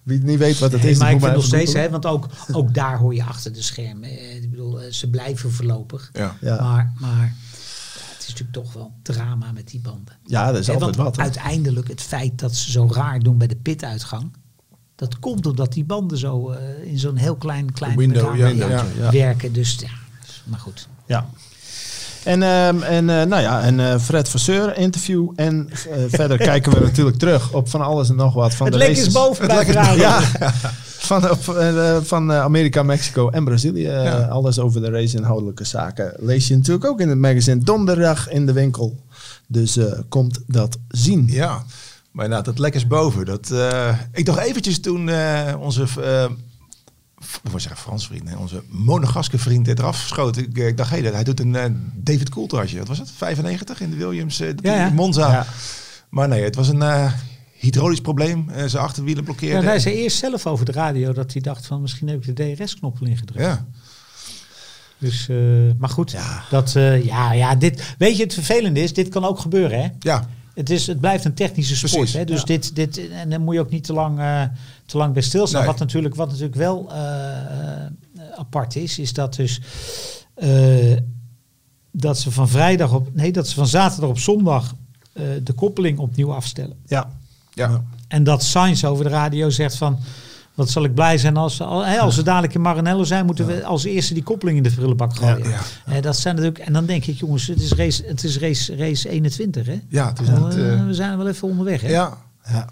Wie het niet weet wat het Nee, is, maar ik vind nog steeds, hè, want ook, ook daar hoor je achter de schermen. Ik bedoel, eh, ze blijven voorlopig. Ja. Ja. Maar, maar natuurlijk toch wel drama met die banden. Ja, dat is altijd wat. hè. uiteindelijk het feit dat ze zo raar doen bij de pituitgang. Dat komt omdat die banden zo eh, in zo'n heel klein, klein Window, raam ja, ja, ja. werken. Dus ja, maar goed. Ja. En, ehm, en eh, nou ja, en eh, Fred Vasseur interview. En verder kijken we natuurlijk terug op van alles en nog wat. Van het de lek races. is boven bij. Ja, van, eh, van eh, Amerika, Mexico en Brazilië. eh, Ja. Alles over de race-inhoudelijke zaken. Lees je natuurlijk ook in het magazine donderdag in de winkel. Dus eh, komt dat zien. Ja, maar inderdaad, het lek is boven. Dat, eh, ik dacht eventjes toen eh, onze, eh, ik wil zeggen Frans vriend, nee, onze monegaske vriend eraf schoot. Ik, eh, ik dacht, hé, hij doet een eh, David Coulthardje. Wat was het? 95 in de Williams, eh, Ja, ja. in Monza. Ja. Maar nee, het was een eh, hydraulisch probleem. Eh, zijn achterwielen Ja, blokkeerden. hij zei eerst zelf over de radio dat hij dacht van misschien heb ik de DRS-knop wel ingedrukt. Ja. Dus, eh, maar goed, dat, eh, ja, ja, dit, weet je, het vervelende is, dit kan ook gebeuren, hè? ja, Het, is, het blijft een technische sport. Precies, hè? Dus ja. dit, dit, en dan moet je ook niet te lang, te lang bij stilstaan. Nee. Wat, natuurlijk, wat natuurlijk wel apart is, is dat dus dat ze van vrijdag op, nee, dat ze van zaterdag op zondag de koppeling opnieuw afstellen. Ja. Ja. En dat Sainz over de radio zegt van. Wat zal ik blij zijn als, als we dadelijk in Maranello zijn, moeten we als eerste die koppeling in de prullenbak gooien. Ja, dat zijn natuurlijk, en dan denk ik, jongens, het is race, het is race, race 21, hè? ja, het is Eh, niet, we zijn wel even onderweg, hè? ja. Ja.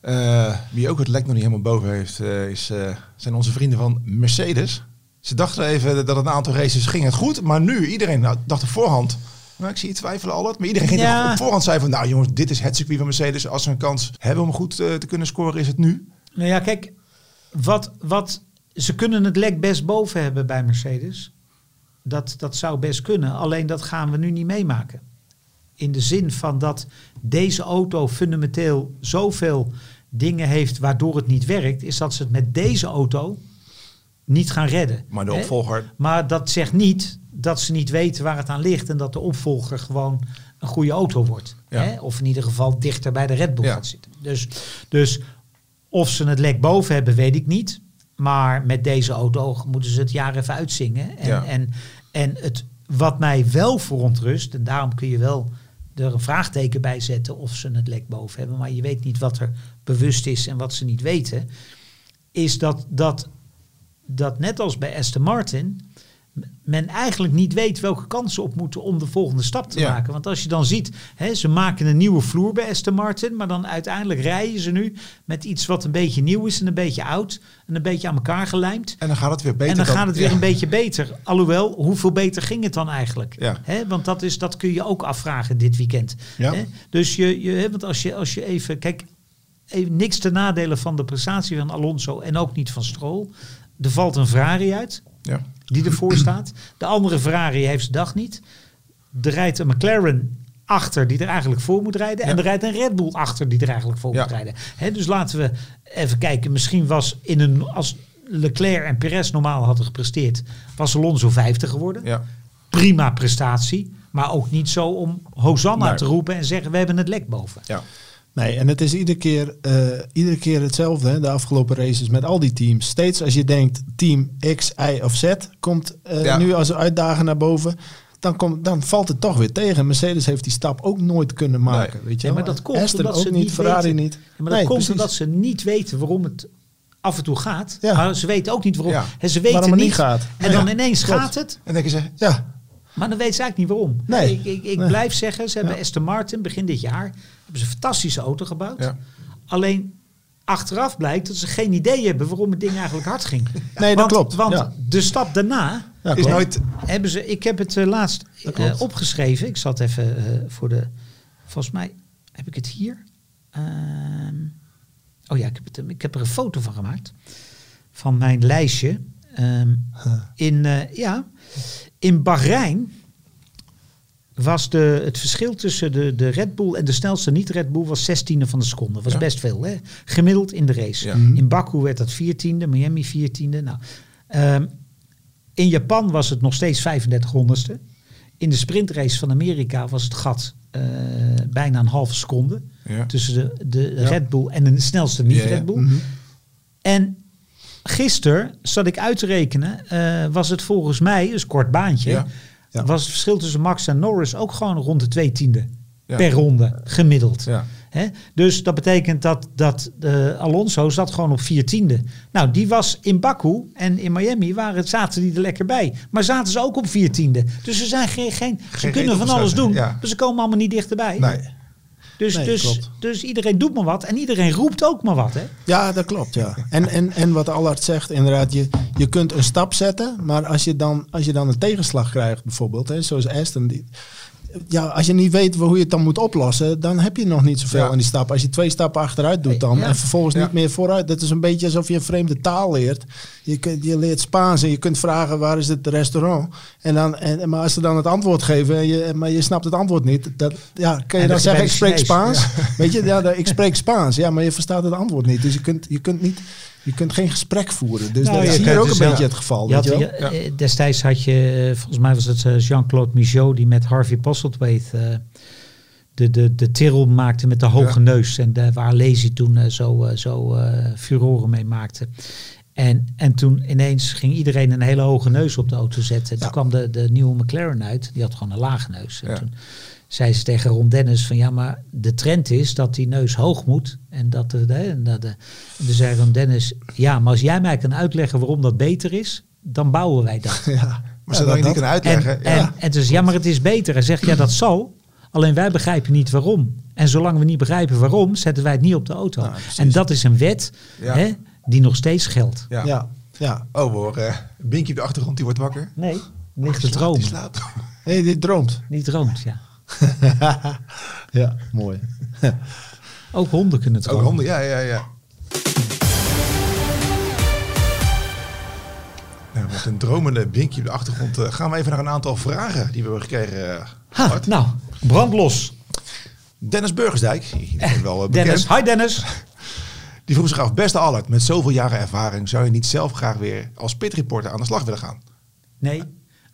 Eh, wie ook het lek nog niet helemaal boven heeft, eh, is, eh, zijn onze vrienden van Mercedes. Ze dachten even dat een aantal races ging het goed, maar nu iedereen nou, dacht op voorhand. Nou, ik zie je twijfelen al het, maar iedereen ging Ja. op voorhand zei van, nou jongens, dit is het circuit van Mercedes. Als ze een kans hebben om goed eh, te kunnen scoren, is het nu. Nou ja, kijk, wat, wat, ze kunnen het lek best boven hebben bij Mercedes. Dat, dat zou best kunnen, alleen dat gaan we nu niet meemaken. In de zin van dat deze auto fundamenteel zoveel dingen heeft waardoor het niet werkt, is dat ze het met deze auto niet gaan redden. Maar de Hè? opvolger, Maar dat zegt niet dat ze niet weten waar het aan ligt en dat de opvolger gewoon een goede auto wordt. Ja. Hè? Of in ieder geval dichter bij de Red Bull Ja. gaat zitten. Dus, dus of ze het lek boven hebben, weet ik niet. Maar met deze auto moeten ze het jaar even uitzingen. En, Ja. en, en het, wat mij wel verontrust, en daarom kun je wel er een vraagteken bij zetten of ze het lek boven hebben. Maar je weet niet wat er bewust is en wat ze niet weten. Is dat, dat, dat net als bij Aston Martin men eigenlijk niet weet welke kansen op moeten om de volgende stap te Ja. maken. Want als je dan ziet, hè, ze maken een nieuwe vloer bij Aston Martin, maar dan uiteindelijk rijden ze nu met iets wat een beetje nieuw is en een beetje oud en een beetje aan elkaar gelijmd. en dan gaat het weer beter. en dan gaat het weer ja. een beetje beter. Alhoewel, hoeveel beter ging het dan eigenlijk? Ja. Hè, want dat, is, dat kun je ook afvragen dit weekend. Ja. Hè? Dus je, je, want als je, als je even, kijk, even niks te nadelen van de prestatie van Alonso en ook niet van Stroll. Er valt een Ferrari uit Ja. die ervoor staat. De andere Ferrari heeft zijn dag niet. Er rijdt een McLaren achter die er eigenlijk voor moet rijden. En er rijdt een Red Bull achter die er eigenlijk voor Ja. moet rijden. Hè, dus laten we even kijken. Misschien was in een, als Leclerc en Perez normaal hadden gepresteerd, was Alonso 50 geworden. Ja. Prima prestatie. Maar ook niet zo om Hosanna Nee. te roepen en zeggen we hebben het lek boven. Ja. Nee, en het is iedere keer, eh, iedere keer hetzelfde, hè, de afgelopen races met al die teams. Steeds als je denkt team X, Y of Z komt eh, Ja. nu als uitdager naar boven, dan, komt, dan valt het toch weer tegen. Mercedes heeft die stap ook nooit kunnen maken. Weet je maar dat komt Aston omdat ook ze niet, niet Ferrari weten. niet. Ja, maar dat Nee, komt precies. omdat ze niet weten waarom het af en toe gaat. Ja. Maar ze weten ook niet waarom. Ja. En ze weten Waarom het niet. niet gaat. En dan ineens klopt. gaat het. En denken ze, Ja, Maar dan weten ze eigenlijk niet waarom. Nee. Ik, ik, ik Nee. blijf zeggen, ze hebben. Aston Martin begin dit jaar hebben ze een fantastische auto gebouwd. Alleen achteraf blijkt dat ze geen idee hebben waarom het ding eigenlijk hard ging. nee, dat want, klopt. Want ja. de stap daarna Ja, is nooit... hebben ze, ik heb het eh, laatst eh, opgeschreven. Ik zat even eh, voor de, volgens mij heb ik het hier. Ehm, oh ja, ik heb, het, ik heb er een foto van gemaakt. Van mijn lijstje. Ehm, in, ja, in Bahrein was de, het verschil tussen de, de Red Bull en de snelste niet-Red Bull was 16e van de seconde. Dat was Ja. best veel, hè? gemiddeld in de race. Ja. Mhm. In Baku werd dat 14e, Miami 14e. Nou, ehm, in Japan was het nog steeds 35 honderdste. In de sprintrace van Amerika was het gat eh, bijna een halve seconde. Ja. Tussen de, de Ja. Red Bull en de snelste Ja, ja. niet-Red Bull. Mhm. En gisteren zat ik uit te rekenen, eh, was het volgens mij, een kort baantje, Ja. Ja. was het verschil tussen Max en Norris ook gewoon rond de twee tiende Ja. per ronde, gemiddeld. Ja. Hè? Dus dat betekent dat, dat eh, Alonso zat gewoon op vier tiende. Nou, die was in Baku en in Miami waren, zaten die er lekker bij. Maar zaten ze ook op vier tiende. Dus ze, zijn geen, geen, ze Geen kunnen van alles doen, maar ze komen allemaal niet dichterbij. Nee. Dus, Nee, dus, klopt. dus iedereen doet maar wat en iedereen roept ook maar wat. Hè? Ja, dat klopt. Ja. En, en, en wat Allard zegt, inderdaad, je, je kunt een stap zetten, maar als je dan, als je dan een tegenslag krijgt, bijvoorbeeld, hè, zoals Aston, die, ja, als je niet weet hoe je het dan moet oplossen, dan heb je nog niet zoveel Ja. aan die stap. Als je twee stappen achteruit doet dan Ja. en vervolgens Ja. niet meer vooruit, dat is een beetje alsof je een vreemde taal leert. Je, kunt, je leert Spaans en je kunt vragen waar is het restaurant. En dan, en, maar als ze dan het antwoord geven, en je, maar je snapt het antwoord niet, dat, ja, kun je En dan zeggen je ik spreek. Spaans? Weet je, ja, ik spreek Spaans, ja, maar je verstaat het antwoord niet. Dus je kunt, je kunt niet... Je kunt geen gesprek voeren. Dus Nou, dat is hier ook dus een wel- beetje het geval. Je Weet had, je wel? je- eh, Destijds had je, eh, volgens mij was het eh, Jean-Claude Michaud die met Harvey Postlethwaite de, de, de tirrel maakte met de hoge Ja. neus. En de, waar Lazy toen zo, zo furoren mee maakte. En, en toen ineens ging iedereen een hele hoge neus op de auto zetten. Toen Ja. kwam de, de nieuwe McLaren uit. Die had gewoon een lage neus. En toen zei ze tegen Ron Dennis van ja, maar de trend is dat die neus hoog moet. En dat de, de, en dat de, en toen zei Ron Dennis, ja, maar als jij mij kan uitleggen waarom dat beter is, dan bouwen wij dat. Ja. Maar Ja, zodat je dat- niet kan En, uitleggen. en, ja. en dus ja, maar het is beter. Hij zegt ja, dat zal. Alleen wij begrijpen niet waarom. En zolang we niet begrijpen waarom, zetten wij het niet op de auto. Nou, en dat is een wet Ja. hè, die nog steeds geldt. Ja. Ja. ja. Oh, we horen uh, Binky op de achtergrond, die wordt wakker. Nee, ligt te Die dromen. slaapt. Hey, dit droomt. Niet droomt, ja. ja, mooi. Ook honden kunnen Ook dromen. honden, ja, ja, ja. Nou, met een dromende Binky op de achtergrond eh, gaan we even naar een aantal vragen die we hebben gekregen. eh, Ha, nou, brandlos. Dennis Burgersdijk, wel eh, bekend. Dennis, hi Dennis. Die vroeg zich af, beste Allard, met zoveel jaren ervaring zou je niet zelf graag weer als pitreporter aan de slag willen gaan? Nee,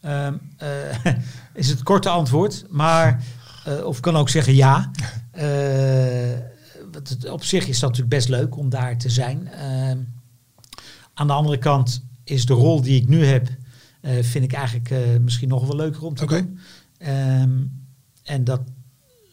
Ehm, eh, is het korte antwoord. Maar, eh, of kan ook zeggen ja. Eh, op zich is dat natuurlijk best leuk om daar te zijn. Ehm, aan de andere kant is de rol die ik nu heb, vind ik eigenlijk misschien nog wel leuker om te doen. Ehm, en dat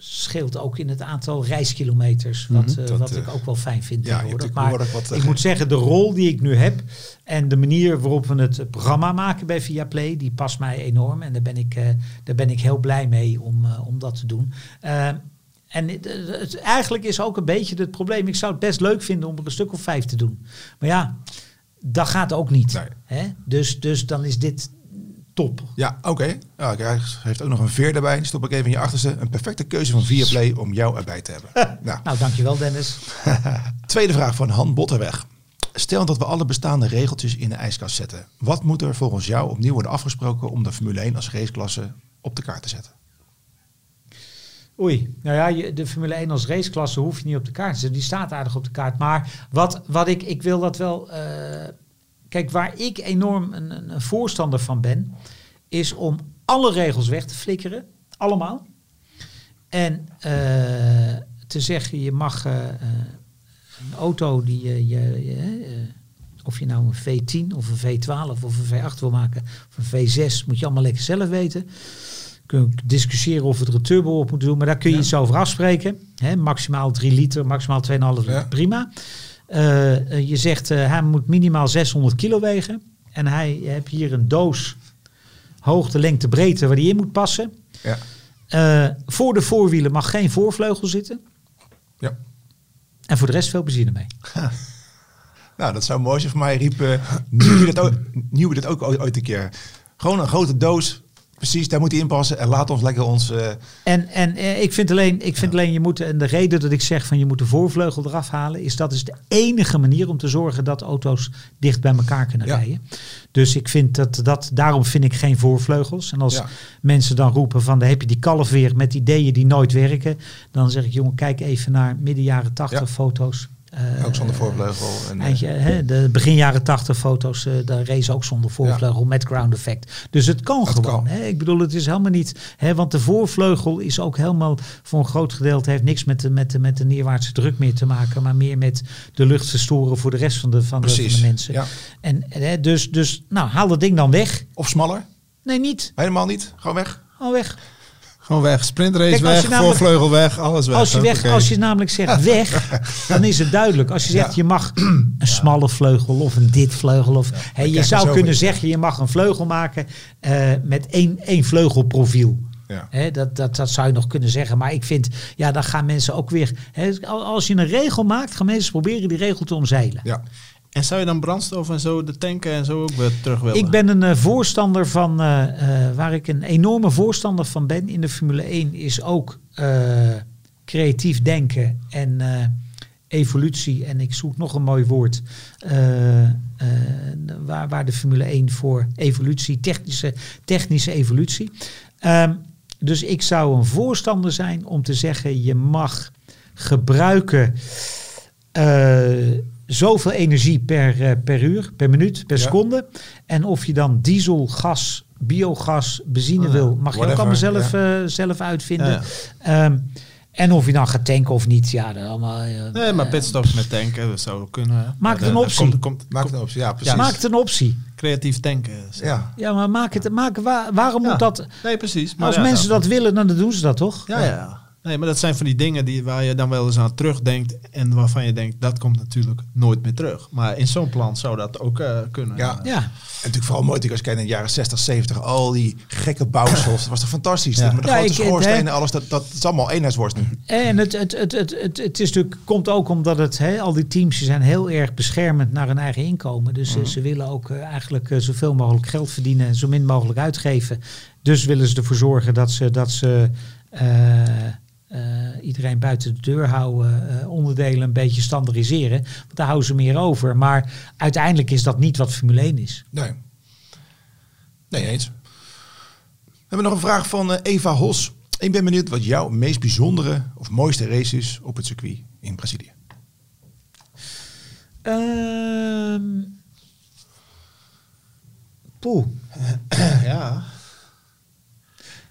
scheelt ook in het aantal reiskilometers, wat, Mhm, eh, dat, wat eh, ik ook wel fijn vind. ja, tegenwoordig. maar wat, ik moet zeggen, de rol die ik nu heb en de manier waarop we het programma maken bij Viaplay, die past mij enorm. En daar ben ik, eh, daar ben ik heel blij mee om, om dat te doen. En het, het- eigenlijk is ook een beetje het probleem. Ik zou het best leuk vinden om er een stuk of vijf te doen. Maar ja, dat gaat ook niet. Nee. Hè? Dus, dus dan is dit top. Ja, oké. Ja, hij heeft ook nog een veer erbij. Die stop ik even in je achterste. Een perfecte keuze van Viaplay om jou erbij te hebben. nou, Nou, dankjewel Dennis. tweede vraag van Han Botterweg. Stel dat we alle bestaande regeltjes in de ijskast zetten. Wat moet er volgens jou opnieuw worden afgesproken om de Formule 1 als raceklasse op de kaart te zetten? Oei, nou ja, de Formule 1 als raceklasse hoef je niet op de kaart te zetten. Die staat aardig op de kaart. Maar wat, wat ik, ik wil dat wel... eh, kijk, waar ik enorm een, een, voorstander van ben... is om alle regels weg te flikkeren. Allemaal. En eh, te zeggen, je mag eh, eh, een auto die je... je, je, of je nou een V10 of een V12 of een V8 wil maken... of een V6, moet je allemaal lekker zelf weten kunnen we discussiëren of we er een turbo op moeten doen, maar daar kun je Ja. iets over afspreken. Hè, maximaal 3 liter, maximaal 2,5 liter, Ja. prima. Eh, eh, je zegt eh, hij moet minimaal 600 kilo wegen. En hij je hebt hier een doos hoogte, lengte, breedte waar die in moet passen. Ja. Voor de voorwielen mag geen voorvleugel zitten. Ja. En voor de rest veel benzine mee. Nou, dat zou mooi zijn voor mij. Riep uh, Nieuwe dat, ook- ooit een keer. Gewoon een grote doos. Precies, daar moet hij in passen. En laat ons lekker ons... eh, En, en eh, ik vind alleen, ik vind alleen je moet, en de reden dat ik zeg van je moet de voorvleugel eraf halen, is dat is de enige manier om te zorgen dat auto's dicht bij elkaar kunnen Ja. rijden. Dus ik vind dat, dat, daarom vind ik geen voorvleugels. En als Ja. mensen dan roepen van, dan heb je die kalf weer met ideeën die nooit werken, dan zeg ik jongen, kijk even naar midden jaren tachtig foto's. Eh, ook zonder voorvleugel. En, eh, Eindje, hè, de begin jaren 80 foto's, eh daar race ook zonder voorvleugel met ground effect. Dus het kan Dat gewoon. kan. Hè. Ik bedoel, het is helemaal niet. Hè, want de voorvleugel is ook helemaal voor een groot gedeelte heeft niks met de, met de, met de neerwaartse druk meer te maken, maar meer met de lucht verstoren voor de rest van de, van de, van Precies. de mensen. Ja. En hè, dus, dus, nou, haal dat ding dan weg. Of smaller. Nee, niet. Helemaal niet. Gewoon weg. Al weg. Gewoon weg. Sprintrace Kijk, weg, namelijk- voorvleugel weg, alles weg. Als je, weg, als je namelijk zegt weg, dan is het duidelijk. Als je zegt Ja. je mag een smalle vleugel of een dit vleugel. Of, kijk je zou zo kunnen zeggen je mag een vleugel maken eh, met één, één vleugelprofiel. Ja. Dat, dat, dat zou je nog kunnen zeggen. Maar ik vind, ja, dan gaan mensen ook weer. Al- als je een regel maakt, gaan mensen proberen die regel te omzeilen. Ja. En zou je dan brandstof en zo, de tanken en zo ook weer terug willen? Ik ben een eh, voorstander van, eh, eh, waar ik een enorme voorstander van ben in de Formule 1, is ook creatief denken en evolutie. En ik zoek nog een mooi woord, waar, waar de Formule 1 voor evolutie, technische, technische evolutie. Ehm, dus ik zou een voorstander zijn om te zeggen, je mag gebruiken zoveel energie per, eh, per uur, per minuut, per Ja. seconde. En of je dan diesel, gas, biogas, benzine ja, wil, mag je ook allemaal zelf, eh, zelf uitvinden. Ja. Ehm, en of je dan gaat tanken of niet, ja, dat allemaal. eh, Nee, maar pitstops met tanken, dat zou kunnen. hè. Maak het Ja, een optie. Komt, komt, Maak het een optie. Ja, precies. Maak het een optie. creatief tanken. Ja. Ja, maar maak het, maak, waar- waarom Ja. moet dat? Nee, precies. Maar Als ja, mensen dat willen, dan doen ze dat toch? Ja, ja. Nee, maar dat zijn van die dingen die, waar je dan wel eens aan terugdenkt en waarvan je denkt, dat komt natuurlijk nooit meer terug. Maar in zo'n plan zou dat ook eh, kunnen. Ja. Ja. En natuurlijk vooral mooi als je kijkt in de jaren 60, 70. Al die gekke bouwsels. Dat was toch fantastisch. Ja. Met de Ja, grote ik- schoorstenen hè. alles. Dat, dat is allemaal eenheidsworst nu. En het, het, het, het, het, het is natuurlijk, komt ook omdat het, hè, al die teams zijn heel erg beschermend naar hun eigen inkomen. Dus eh, ze willen ook eh, eigenlijk zoveel mogelijk geld verdienen en zo min mogelijk uitgeven. Dus willen ze ervoor zorgen dat ze, dat ze eh, iedereen buiten de deur houden, eh, onderdelen een beetje standaardiseren. Want daar houden ze meer over. Maar uiteindelijk is dat niet wat Formule 1 is. Nee. Nee, eens. We hebben nog een vraag van eh, Eva Hos. Ik ben benieuwd wat jouw meest bijzondere of mooiste race is op het circuit in Brazilië. Ehm poeh. ja.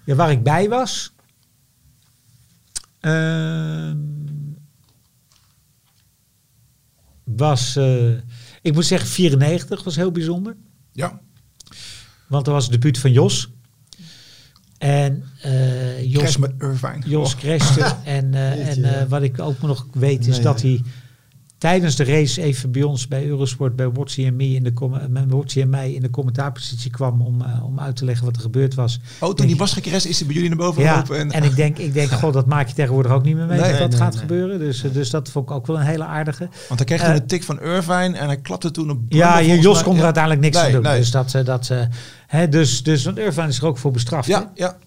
Ja, waar ik bij was. Ehm, was, eh, ik moet zeggen, 94 was heel bijzonder. Ja, Want er was het debuut van Jos. En eh, Jos, Crash met Irvine. Jos Oh, crashte. en eh, Jeetje, en eh, ja. wat ik ook nog weet is Nee, dat ja. hij tijdens de race even bij ons bij Eurosport, bij Watsie en, in de Watsie en mij in de commentaarpositie kwam om, eh, om uit te leggen wat er gebeurd was. Oh, toen die wasgekres is hij bij jullie naar boven Ja, gelopen. En, en ik denk, ik denk, god, dat maak je tegenwoordig ook niet meer mee Nee, dat nee, gaat nee. gebeuren. Dus, eh, dus dat vond ik ook wel een hele aardige. want hij kreeg toen Eh, een tik van Irvine en hij klapte toen op... Ja, Jos kon er Ja. uiteindelijk niks aan doen. Dus dat, eh, dat, eh, hè, dus, dus want Irvine is er ook voor bestraft. hè? Ja, ja.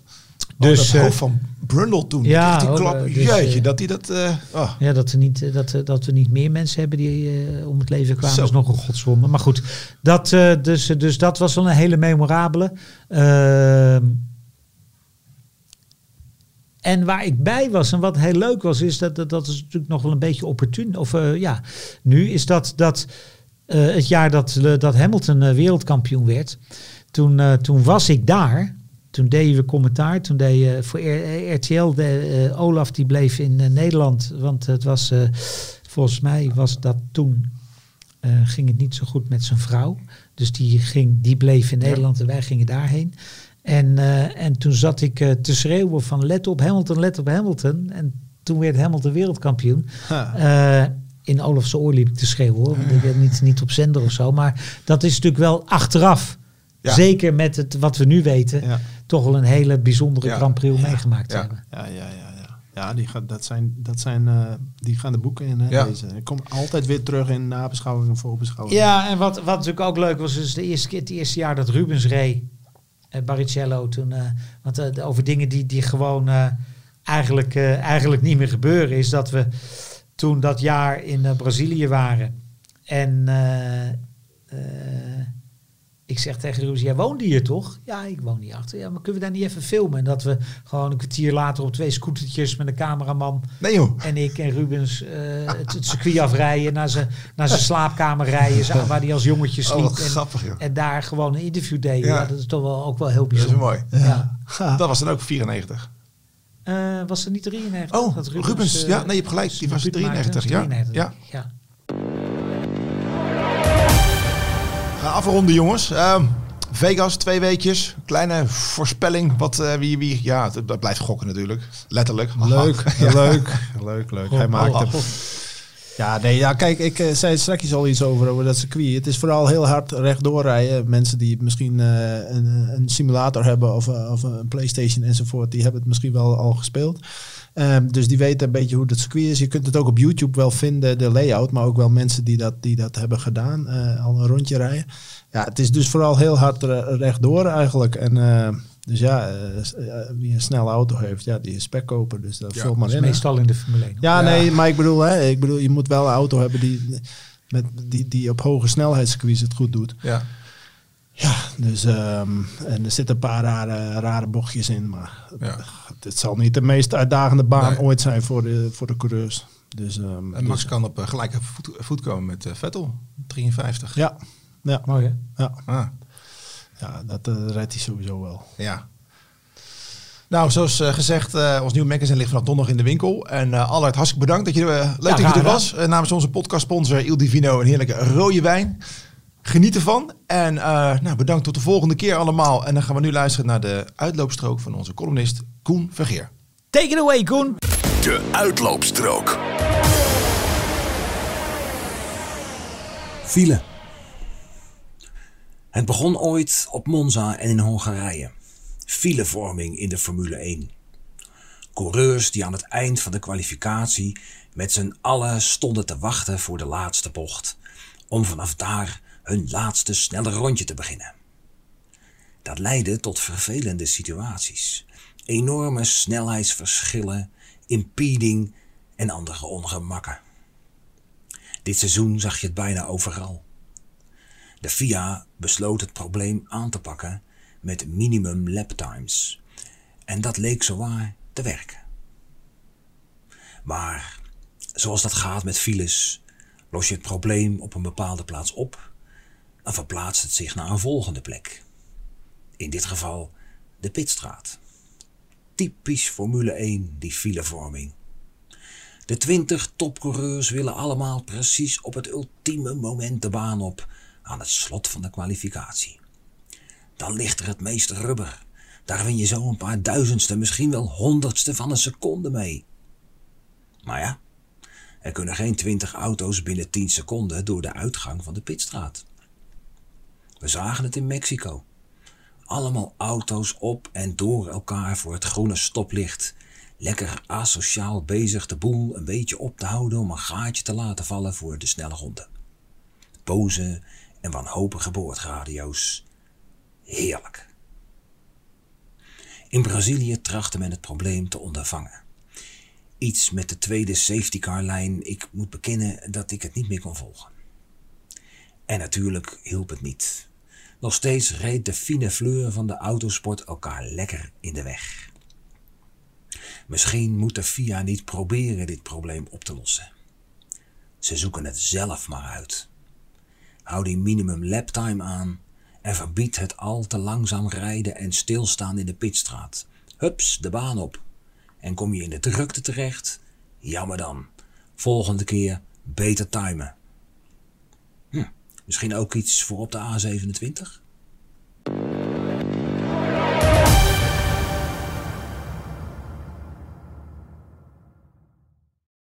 Dus, Dus, hoofd van Brundle toen. ja, die oh, klap. dus, Jeetje, eh, dat hij dat... eh, oh. Ja, dat, er niet, dat, dat we niet meer mensen hebben die om het leven kwamen, Zo. is nog een godswonder. Maar goed, dat, dus, dus dat was wel een hele memorabele. Ehm, en waar ik bij was en wat heel leuk was, is dat dat, dat is natuurlijk nog wel een beetje opportun. Of ja, nu is dat, dat het jaar dat, dat Hamilton wereldkampioen werd. Toen, toen was ik daar. Toen deden we commentaar. Toen deed je voor RTL, de, eh, Olaf die bleef in eh, Nederland. Want het was, eh, volgens mij was dat toen, ging het niet zo goed met zijn vrouw. Dus die, ging, die bleef in Nederland en wij gingen daarheen. En, en toen zat ik te schreeuwen van let op Hamilton, let op Hamilton. En toen werd Hamilton wereldkampioen. In Olafse oor liep ik te schreeuwen hoor. Want ik ben niet, niet op zender of zo. Maar dat is natuurlijk wel achteraf. Ja. Zeker met het, wat we nu weten. Ja. Toch wel een hele bijzondere Ja. Grand Prix meegemaakt hebben. Ja, ja, ja. ja. ja die, gaat, dat zijn, dat zijn, eh, die gaan de boeken in. Hè, Ja. deze. Ik kom altijd weer terug in nabeschouwing en voorbeschouwing. Ja, en wat, wat natuurlijk ook leuk was, is de eerste keer, het eerste jaar dat Rubens reed, eh, Barrichello toen, eh, want over dingen die, die gewoon eh, eigenlijk, eh, eigenlijk niet meer gebeuren, is dat we toen dat jaar in Brazilië waren en eh, eh, ik zeg tegen Rubens, jij woonde hier toch? Ja, ik woon hier achter. Ja, maar kunnen we daar niet even filmen? En dat we gewoon een kwartier later op twee scootertjes met een cameraman Nee joh. en ik en Rubens eh, het, het circuit afrijden, naar zijn, naar zijn slaapkamer rijden, zo, waar hij als jongetje Oh, sliep. wat en, grappig joh. en daar gewoon een interview deden. Ja. Ja. dat is toch wel, ook wel heel Dat is bijzonder. mooi. Ja. Dat was dan ook 94. Eh, was het niet 93? Oh, dat Rubens, eh, ja, nee, je hebt gelijk, die was debuut maakte? 93, ja. 93, Ja. ja. Afronden jongens. Ehm, Vegas, twee weekjes. Kleine voorspelling. Wat, eh, wie, wie, ja, dat dat blijft gokken natuurlijk. Letterlijk. Leuk, Ja. leuk, leuk, leuk. Hij maakt oh, hem. Ja, nee, ja, kijk, ik eh, zei straks al iets over, over dat circuit. Het is vooral heel hard rechtdoor rijden. Mensen die misschien eh, een, een simulator hebben of, eh, of een PlayStation enzovoort, die hebben het misschien wel al gespeeld. Ehm, dus die weten een beetje hoe het circuit is. Je kunt het ook op YouTube wel vinden, de layout, maar ook wel mensen die dat, die dat hebben gedaan, eh, al een rondje rijden. Ja, het is dus vooral heel hard re- rechtdoor eigenlijk. En eh, dus ja, eh, wie een snelle auto heeft, ja, die is spek kopen. Dus dat Ja, vult maar Dat in. meestal in de Formule 1. Ja, Ja. nee, maar ik bedoel, hè, ik bedoel, je moet wel een auto hebben die, met, die, die op hoge snelheidscircuits het goed doet. Ja. Ja, dus ehm, en er zitten een paar rare, rare bochtjes in, maar Ja. het zal niet de meest uitdagende baan Nee. ooit zijn voor de, voor de coureurs. Dus, ehm, En Max dus- kan op eh, gelijke voet, voet komen met eh, Vettel. 53. ja, ja, Mooi hè? ja, Ah, ja, dat eh, redt hij sowieso wel. ja. Nou, zoals gezegd, eh, ons nieuwe magazine ligt vanaf donderdag in de winkel. En eh Allard, hartstikke bedankt dat je leuk dat je er was. Namens onze podcastsponsor Il Divino een heerlijke rode wijn. Geniet ervan. En eh, nou, bedankt tot de volgende keer allemaal. En dan gaan we nu luisteren naar de uitloopstrook van onze columnist Koen Vergeer. Take it away, Koen. De uitloopstrook. File. Het begon ooit op Monza en in Hongarije. Filevorming in de Formule 1. Coureurs die aan het eind van de kwalificatie met z'n allen stonden te wachten voor de laatste bocht, om vanaf daar hun laatste snelle rondje te beginnen. Dat leidde tot vervelende situaties, enorme snelheidsverschillen, impeding en andere ongemakken. Dit seizoen zag je het bijna overal. De FIA besloot het probleem aan te pakken met minimum lap times. En dat leek zowaar te werken. Maar zoals dat gaat met files, los je het probleem op een bepaalde plaats op, dan verplaatst het zich naar een volgende plek. In dit geval de pitstraat. Typisch Formule 1, die filevorming. De twintig topcoureurs willen allemaal precies op het ultieme moment de baan op aan het slot van de kwalificatie. Dan ligt er het meeste rubber. Daar win je zo een paar duizendste, misschien wel honderdste van een seconde mee. Maar ja, Er kunnen geen 20 auto's binnen 10 seconden door de uitgang van de pitstraat. We zagen het in Mexico. Allemaal auto's op en door elkaar voor het groene stoplicht. Lekker asociaal bezig de boel een beetje op te houden om een gaatje te laten vallen voor de snelle honden. Boze en wanhopige boordradio's. Heerlijk. In Brazilië trachtte men het probleem te ondervangen. Iets met de tweede safety car lijn. Ik moet bekennen dat ik het niet meer kon volgen. En natuurlijk hielp het niet. Nog steeds reed de fine fleur van de autosport elkaar lekker in de weg. Misschien moet de FIA niet proberen dit probleem op te lossen. Ze zoeken het zelf maar uit. Hou die minimum laptime aan en verbied het al te langzaam rijden en stilstaan in de pitstraat. Hups, de baan op. En kom je in de drukte terecht? Jammer dan. Volgende keer beter timen. Hm, Misschien ook iets voor op de A27?